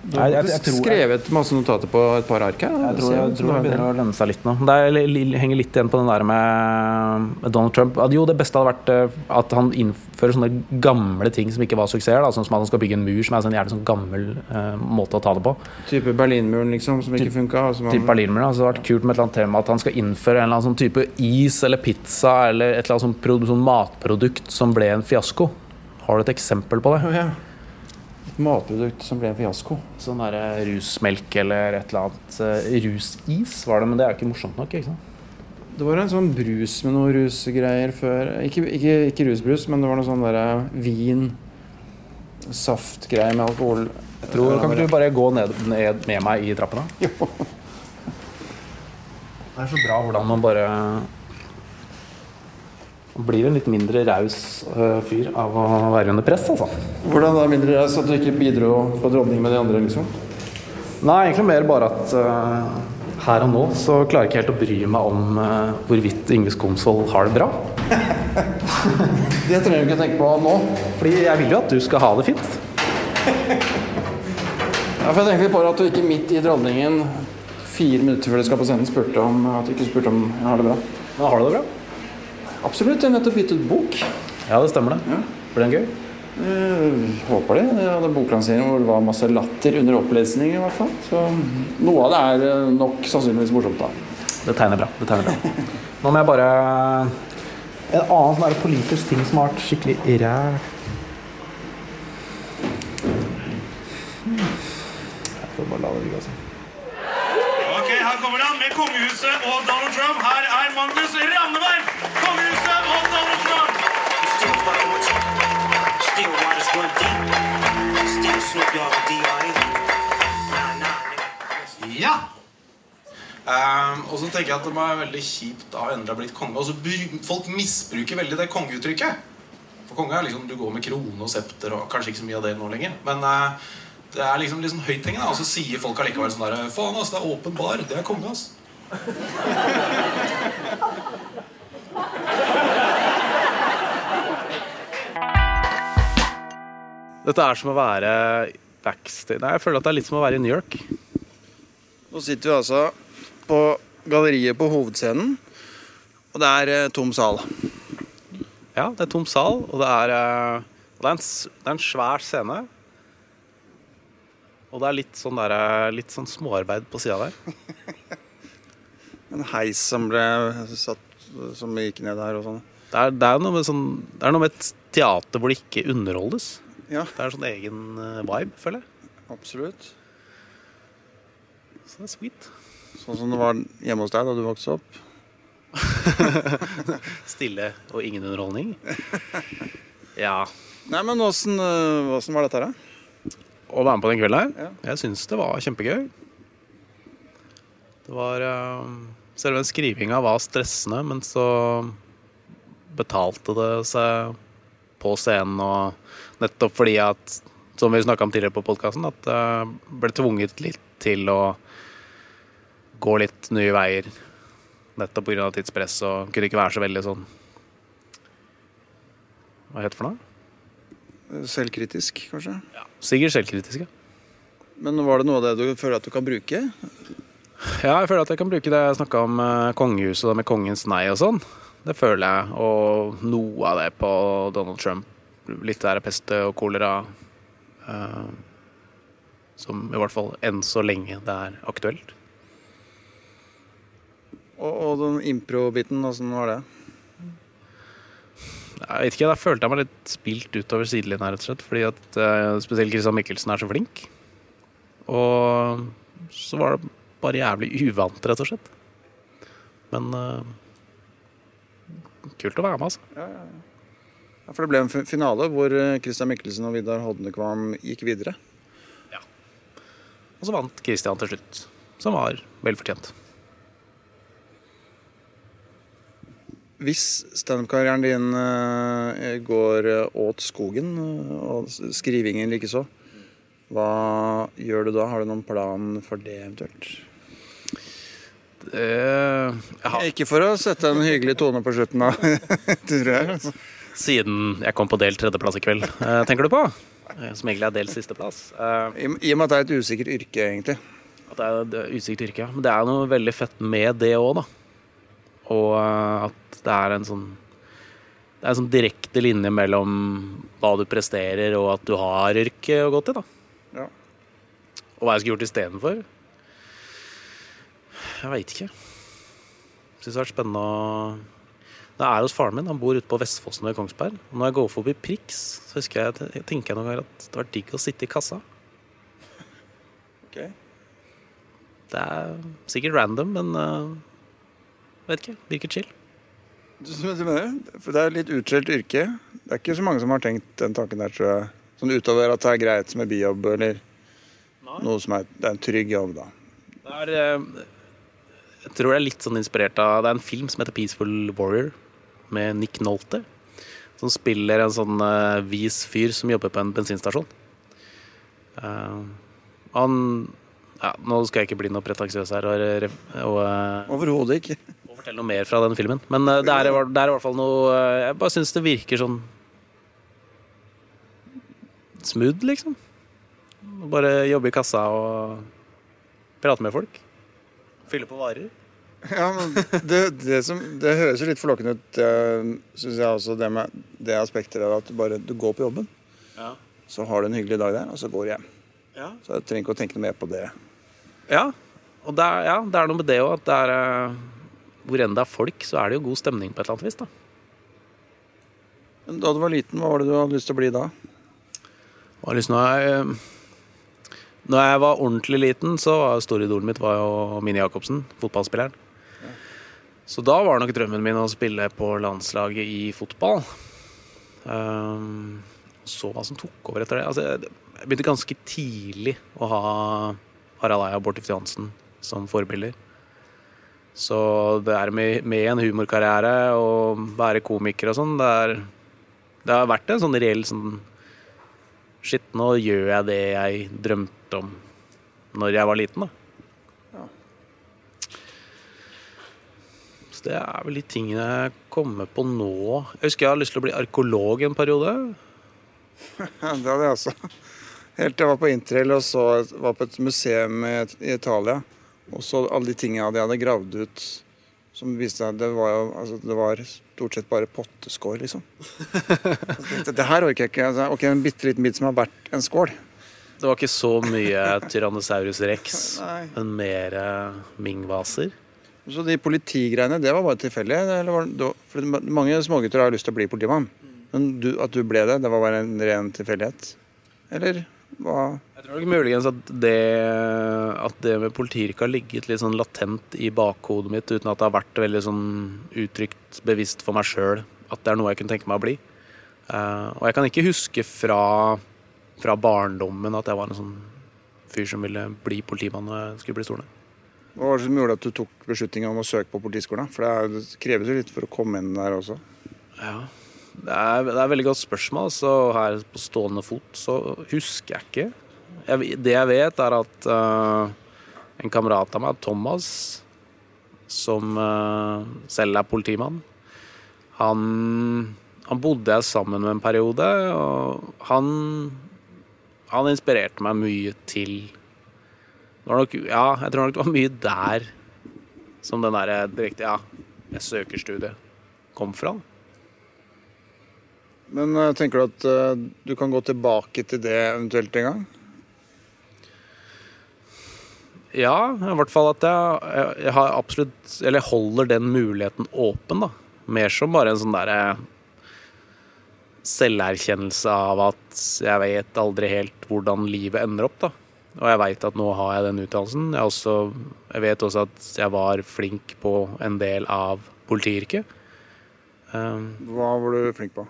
Du har jeg- jeg tror- skrevet masse notater på et par ark her. Jeg tror, jeg tror det begynner å lønne seg litt nå. Det er, henger litt igjen på den der med, Donald Trump. Jo, det beste hadde vært eh, at han innfører sånne gamle ting som ikke var suksesser. Sånn som at han skal bygge en mur, som er en sånn jævlig sånn gammel uh, måte å ta det på. Type Berlinmuren, liksom, som ikke funka. Type Berlinmuren, altså, det hadde vært kult med et eller annet tema at han skal innføre en eller annen sånn type is eller pizza eller et eller annet sånn, sånn matprodukt som ble en fiasko. Har du et eksempel på det? Ja. Matprodukt som ble en fiasko. Sånn der eh, rusmelk eller et eller annet eh, rusis var det, men det er jo ikke morsomt nok. ikke sant? Det var en sånn brus med noe rusgreier før. Ikke, ikke, ikke rusbrus, men det var noe sånn derre vin Saftgreier med alkohol. Jeg tror, kan ikke du bare gå ned, ned med meg i trappene? Jo. Det er så bra hvordan man bare blir en litt mindre raus øh, fyr av å være under press, altså. Hvordan da mindre raus at du ikke bidro på dronning med de andre, liksom? Nei, egentlig mer bare at uh, her og nå så klarer jeg ikke helt å bry meg om uh, hvorvidt Yngve Skomsvold har det bra. Det trenger du ikke tenke på nå. Fordi jeg vil jo at du skal ha det fint. Ja, for jeg tenkte litt på at du ikke midt i dronningen fire minutter før du skal på scenen spurte om at du ikke spurte om jeg har det bra. Men har du det bra? Absolutt. Jeg har nettopp gitt ut bok. Ja, det stemmer det. Blir den gøy? Jeg håper det. Jeg hadde boklansering hvor det var masse latter under opplesning i hvert fall. Så noe av det er eh, nok sannsynligvis morsomt, da. Det tegner bra. det tegner bra. Nå må jeg bare En annen sånn politisk ting som har vært skikkelig ræl. Jeg får bare la det ligge, altså. Ok, her kommer han med kongehuset og Donald Trump. Her er Magnus Ranneberg! Kongehuset Ja! Um, og så tenker jeg at det må være veldig kjipt da endelig blitt konge. Og Folk misbruker veldig det kongeuttrykket. For konge er liksom du går med krone og septer og kanskje ikke så mye av det nå lenger. Men uh, det er liksom litt sånn høythengende. Og så sier folk allikevel sånn der Faen, ass, det er åpen bar. Det er konge, ass. Dette er som å være backstage Nei, jeg føler at det er litt som å være i New York. Nå sitter vi altså på galleriet på hovedscenen, og det er eh, tom sal. Ja, det er tom sal, og det er, eh, det er, en, det er en svær scene. Og det er litt sånn, der, eh, litt sånn småarbeid på sida der. En heis som ble satt som gikk ned her og sånn. Det er, det er, noe, med sånn, det er noe med et teater hvor det ikke underholdes. Ja, Det er en sånn egen eh, vibe, føler jeg. absolutt. Så det er sweet. Sånn som det var hjemme hos deg da du vokste opp. Stille og ingen underholdning. Ja. Nei, men åssen øh, var dette her, da? Å være med på den kvelden her, Ja. jeg syns det var kjempegøy. Det var eh, Selve skrivinga var stressende, men så betalte det seg på scenen, og nettopp fordi at Som vi snakka om tidligere på podkasten, at jeg ble tvunget litt til å gå litt nye veier. Nettopp pga. tidspress og kunne ikke være så veldig sånn Hva het det for noe? Selvkritisk, kanskje? Ja, Sikkert selvkritisk, ja. Men var det noe av det du føler at du kan bruke? Ja, jeg føler at jeg kan bruke det jeg snakka om eh, kongehuset med kongens nei og sånn. Det føler jeg. Og noe av det på Donald Trump. Litt der pest og kolera. eh, som i hvert fall enn så lenge det er aktuelt. Og, og den impro-biten, åssen var det? Jeg vet ikke, Da følte jeg meg litt spilt utover sidelinja, rett og slett. Fordi at eh, spesielt Christian Mikkelsen er så flink. Og så var det bare jævlig uvant, rett og slett. Men uh, kult å være med, altså. Ja, ja, Ja, for det ble en finale hvor øh, Christian Mikkelsen og Vidar Hodnekvam gikk videre. Ja. Og så vant Christian til slutt, som var velfortjent. Hvis standup-karrieren din øh, går øh, åt skogen, og skrivingen likeså, hva gjør du da? Har du noen plan for det eventuelt? Det, Ikke for å sette en hyggelig tone på slutten av jeg. Siden jeg kom på delt tredjeplass i kveld, eh, tenker du på? Eh, Som egentlig er delt sisteplass. Eh, I, I og med at det er et usikkert yrke, egentlig. At det er et usikkert yrke, ja. Men det er noe veldig fett med det òg, da. Og at det er en sånn Det er en sånn direkte linje mellom hva du presterer, og at du har yrke å gå til, da. Ja. Og hva jeg skulle gjort istedenfor. Jeg veit ikke. Syns det har vært spennende å Det er hos faren min. Han bor ute på Vestfossen ved Kongsberg. Og når jeg går forbi Prix, så husker jeg, jeg tenker jeg noen ganger at det var digg å sitte i kassa. Okay. Det er sikkert random, men uh, vet ikke. Virker chill. Du, du mener, for det er litt utskjelt yrke. Det er ikke så mange som har tenkt den tanken der, tror jeg. Sånn utover at det er greit med bijobb, eller noe som er, det er en trygg jobb, da. Det er, eh, jeg tror det er litt sånn inspirert av Det er en film som heter 'Peaceful Warrior'. Med Nick Nolte. Som spiller en sånn uh, vis fyr som jobber på en bensinstasjon. Uh, han ja, Nå skal jeg ikke bli noe pretensiøs her og, og, uh, Overhodet ikke. og fortelle noe mer fra den filmen. Men det, er, det er i hvert fall noe Jeg bare syns det virker sånn smooth, liksom. Bare jobbe i kassa og prate med folk. Fylle på varer. Ja, men det, det, som, det høres jo litt forlokkende ut, syns jeg også, det med det aspektet der at du bare du går på jobben. Ja. Så har du en hyggelig dag der, og så går du hjem. Ja. Så jeg trenger ikke å tenke noe mer på det. Ja, og det er, ja, det er noe med det òg, at det er eh, Hvor enn det er folk, så er det jo god stemning på et eller annet vis, da. Men da du var liten, hva var det du hadde lyst til å bli da? Og lyst når, jeg, når jeg var ordentlig liten, så var storidolen mitt var jo Mini Jacobsen, fotballspilleren. Så da var nok drømmen min å spille på landslaget i fotball. Um, så hva som tok over etter det. Altså, jeg begynte ganske tidlig å ha Harald Eia og Bård Tufte Johansen som forbilder. Så det er med, med en humorkarriere og være komiker og sånn, det, det har vært en sånn reell sånn Shit, nå gjør jeg det jeg drømte om når jeg var liten, da. Det er vel de tingene jeg kommer på nå. Jeg husker jeg har lyst til å bli arkeolog en periode. Det hadde jeg også. Helt til jeg var på interrail og så var på et museum i Italia. Og så alle de tingene jeg hadde gravd ut som viste seg Det var jo altså, det var stort sett bare potteskår, liksom. det, Det her orker jeg ikke. Altså, ok, En bitte liten bit som har vært en skål. Det var ikke så mye Tyrannosaurus rex, men mer Ming-vaser. Så de politigreiene, det var bare tilfeldig? mange smågutter har lyst til å bli politimann. Men du, at du ble det, det var bare en ren tilfeldighet? Eller hva? Jeg tror nok muligens at det, at det med politiyrket har ligget litt sånn latent i bakhodet mitt, uten at det har vært veldig sånn uttrykt bevisst for meg sjøl at det er noe jeg kunne tenke meg å bli. Eh, og jeg kan ikke huske fra, fra barndommen at jeg var en sånn fyr som ville bli politimann når jeg skulle bli stor. Hva var det som gjorde at du tok beslutningen om å søke på Politiskolen? For det, kreves jo litt for å komme inn der også. Ja, det er, det er et veldig godt spørsmål. Så her på stående fot så husker jeg ikke. Jeg, det jeg vet, er at uh, en kamerat av meg, Thomas, som uh, selv er politimann, han, han bodde jeg sammen med en periode, og han, han inspirerte meg mye til nok, Ja, jeg tror nok det var mye der som den derre direkte Ja, jeg søker studiet kom fra. Men eh, tenker du at eh, du kan gå tilbake til det eventuelt en gang? Ja, i hvert fall at jeg, jeg, jeg har absolutt Eller holder den muligheten åpen, da. Mer som bare en sånn derre selverkjennelse av at jeg vet aldri helt hvordan livet ender opp, da. Og jeg veit at nå har jeg den utdannelsen. Jeg, også, jeg vet også at jeg var flink på en del av politiyrket. Um, Hva var du flink på?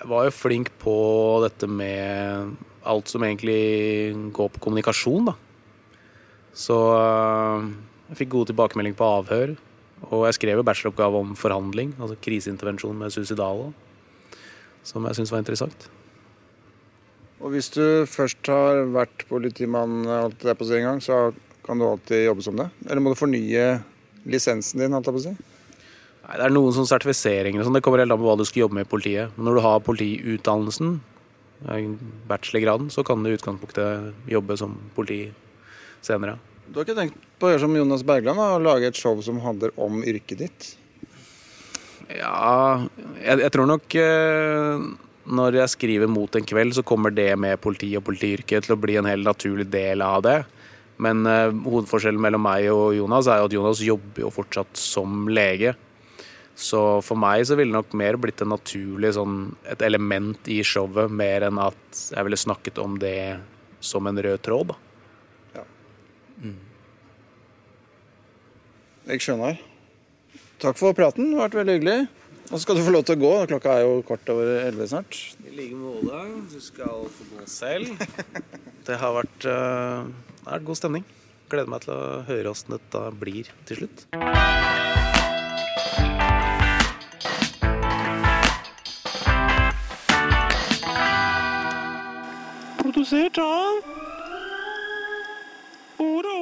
Jeg var jo flink på dette med alt som egentlig går på kommunikasjon, da. Så øh, jeg fikk god tilbakemelding på avhør. Og jeg skrev jo bacheloroppgave om forhandling, altså kriseintervensjon med suicidale, som jeg syntes var interessant. Og hvis du først har vært politimann alt det på å si en gang, så kan du alltid jobbe som det? Eller må du fornye lisensen din? alt det på å si? Nei, Det er noen sånne sertifiseringer og sånn, det kommer helt an på hva du skal jobbe med i politiet. Men når du har politiutdannelsen, eh, bachelorgraden, så kan du i utgangspunktet jobbe som politi senere. Du har ikke tenkt på å gjøre som Jonas Bergland og lage et show som handler om yrket ditt? Ja, jeg, jeg tror nok eh, når jeg skriver mot en kveld, så kommer det med politi og politiyrket til å bli en helt naturlig del av det. Men uh, hovedforskjellen mellom meg og Jonas er jo at Jonas jobber jo fortsatt som lege. Så for meg så ville det nok mer blitt en naturlig sånn, et element i showet, mer enn at jeg ville snakket om det som en rød tråd. da. Jeg skjønner. Takk for praten. Det har vært veldig hyggelig. Nå skal du få lov til å gå. Klokka er jo kvart over elleve snart. I like måte. Du skal få gå selv. Det har vært uh, det har god stemning. Gleder meg til å høre åssen dette blir til slutt. Produsert av Oro.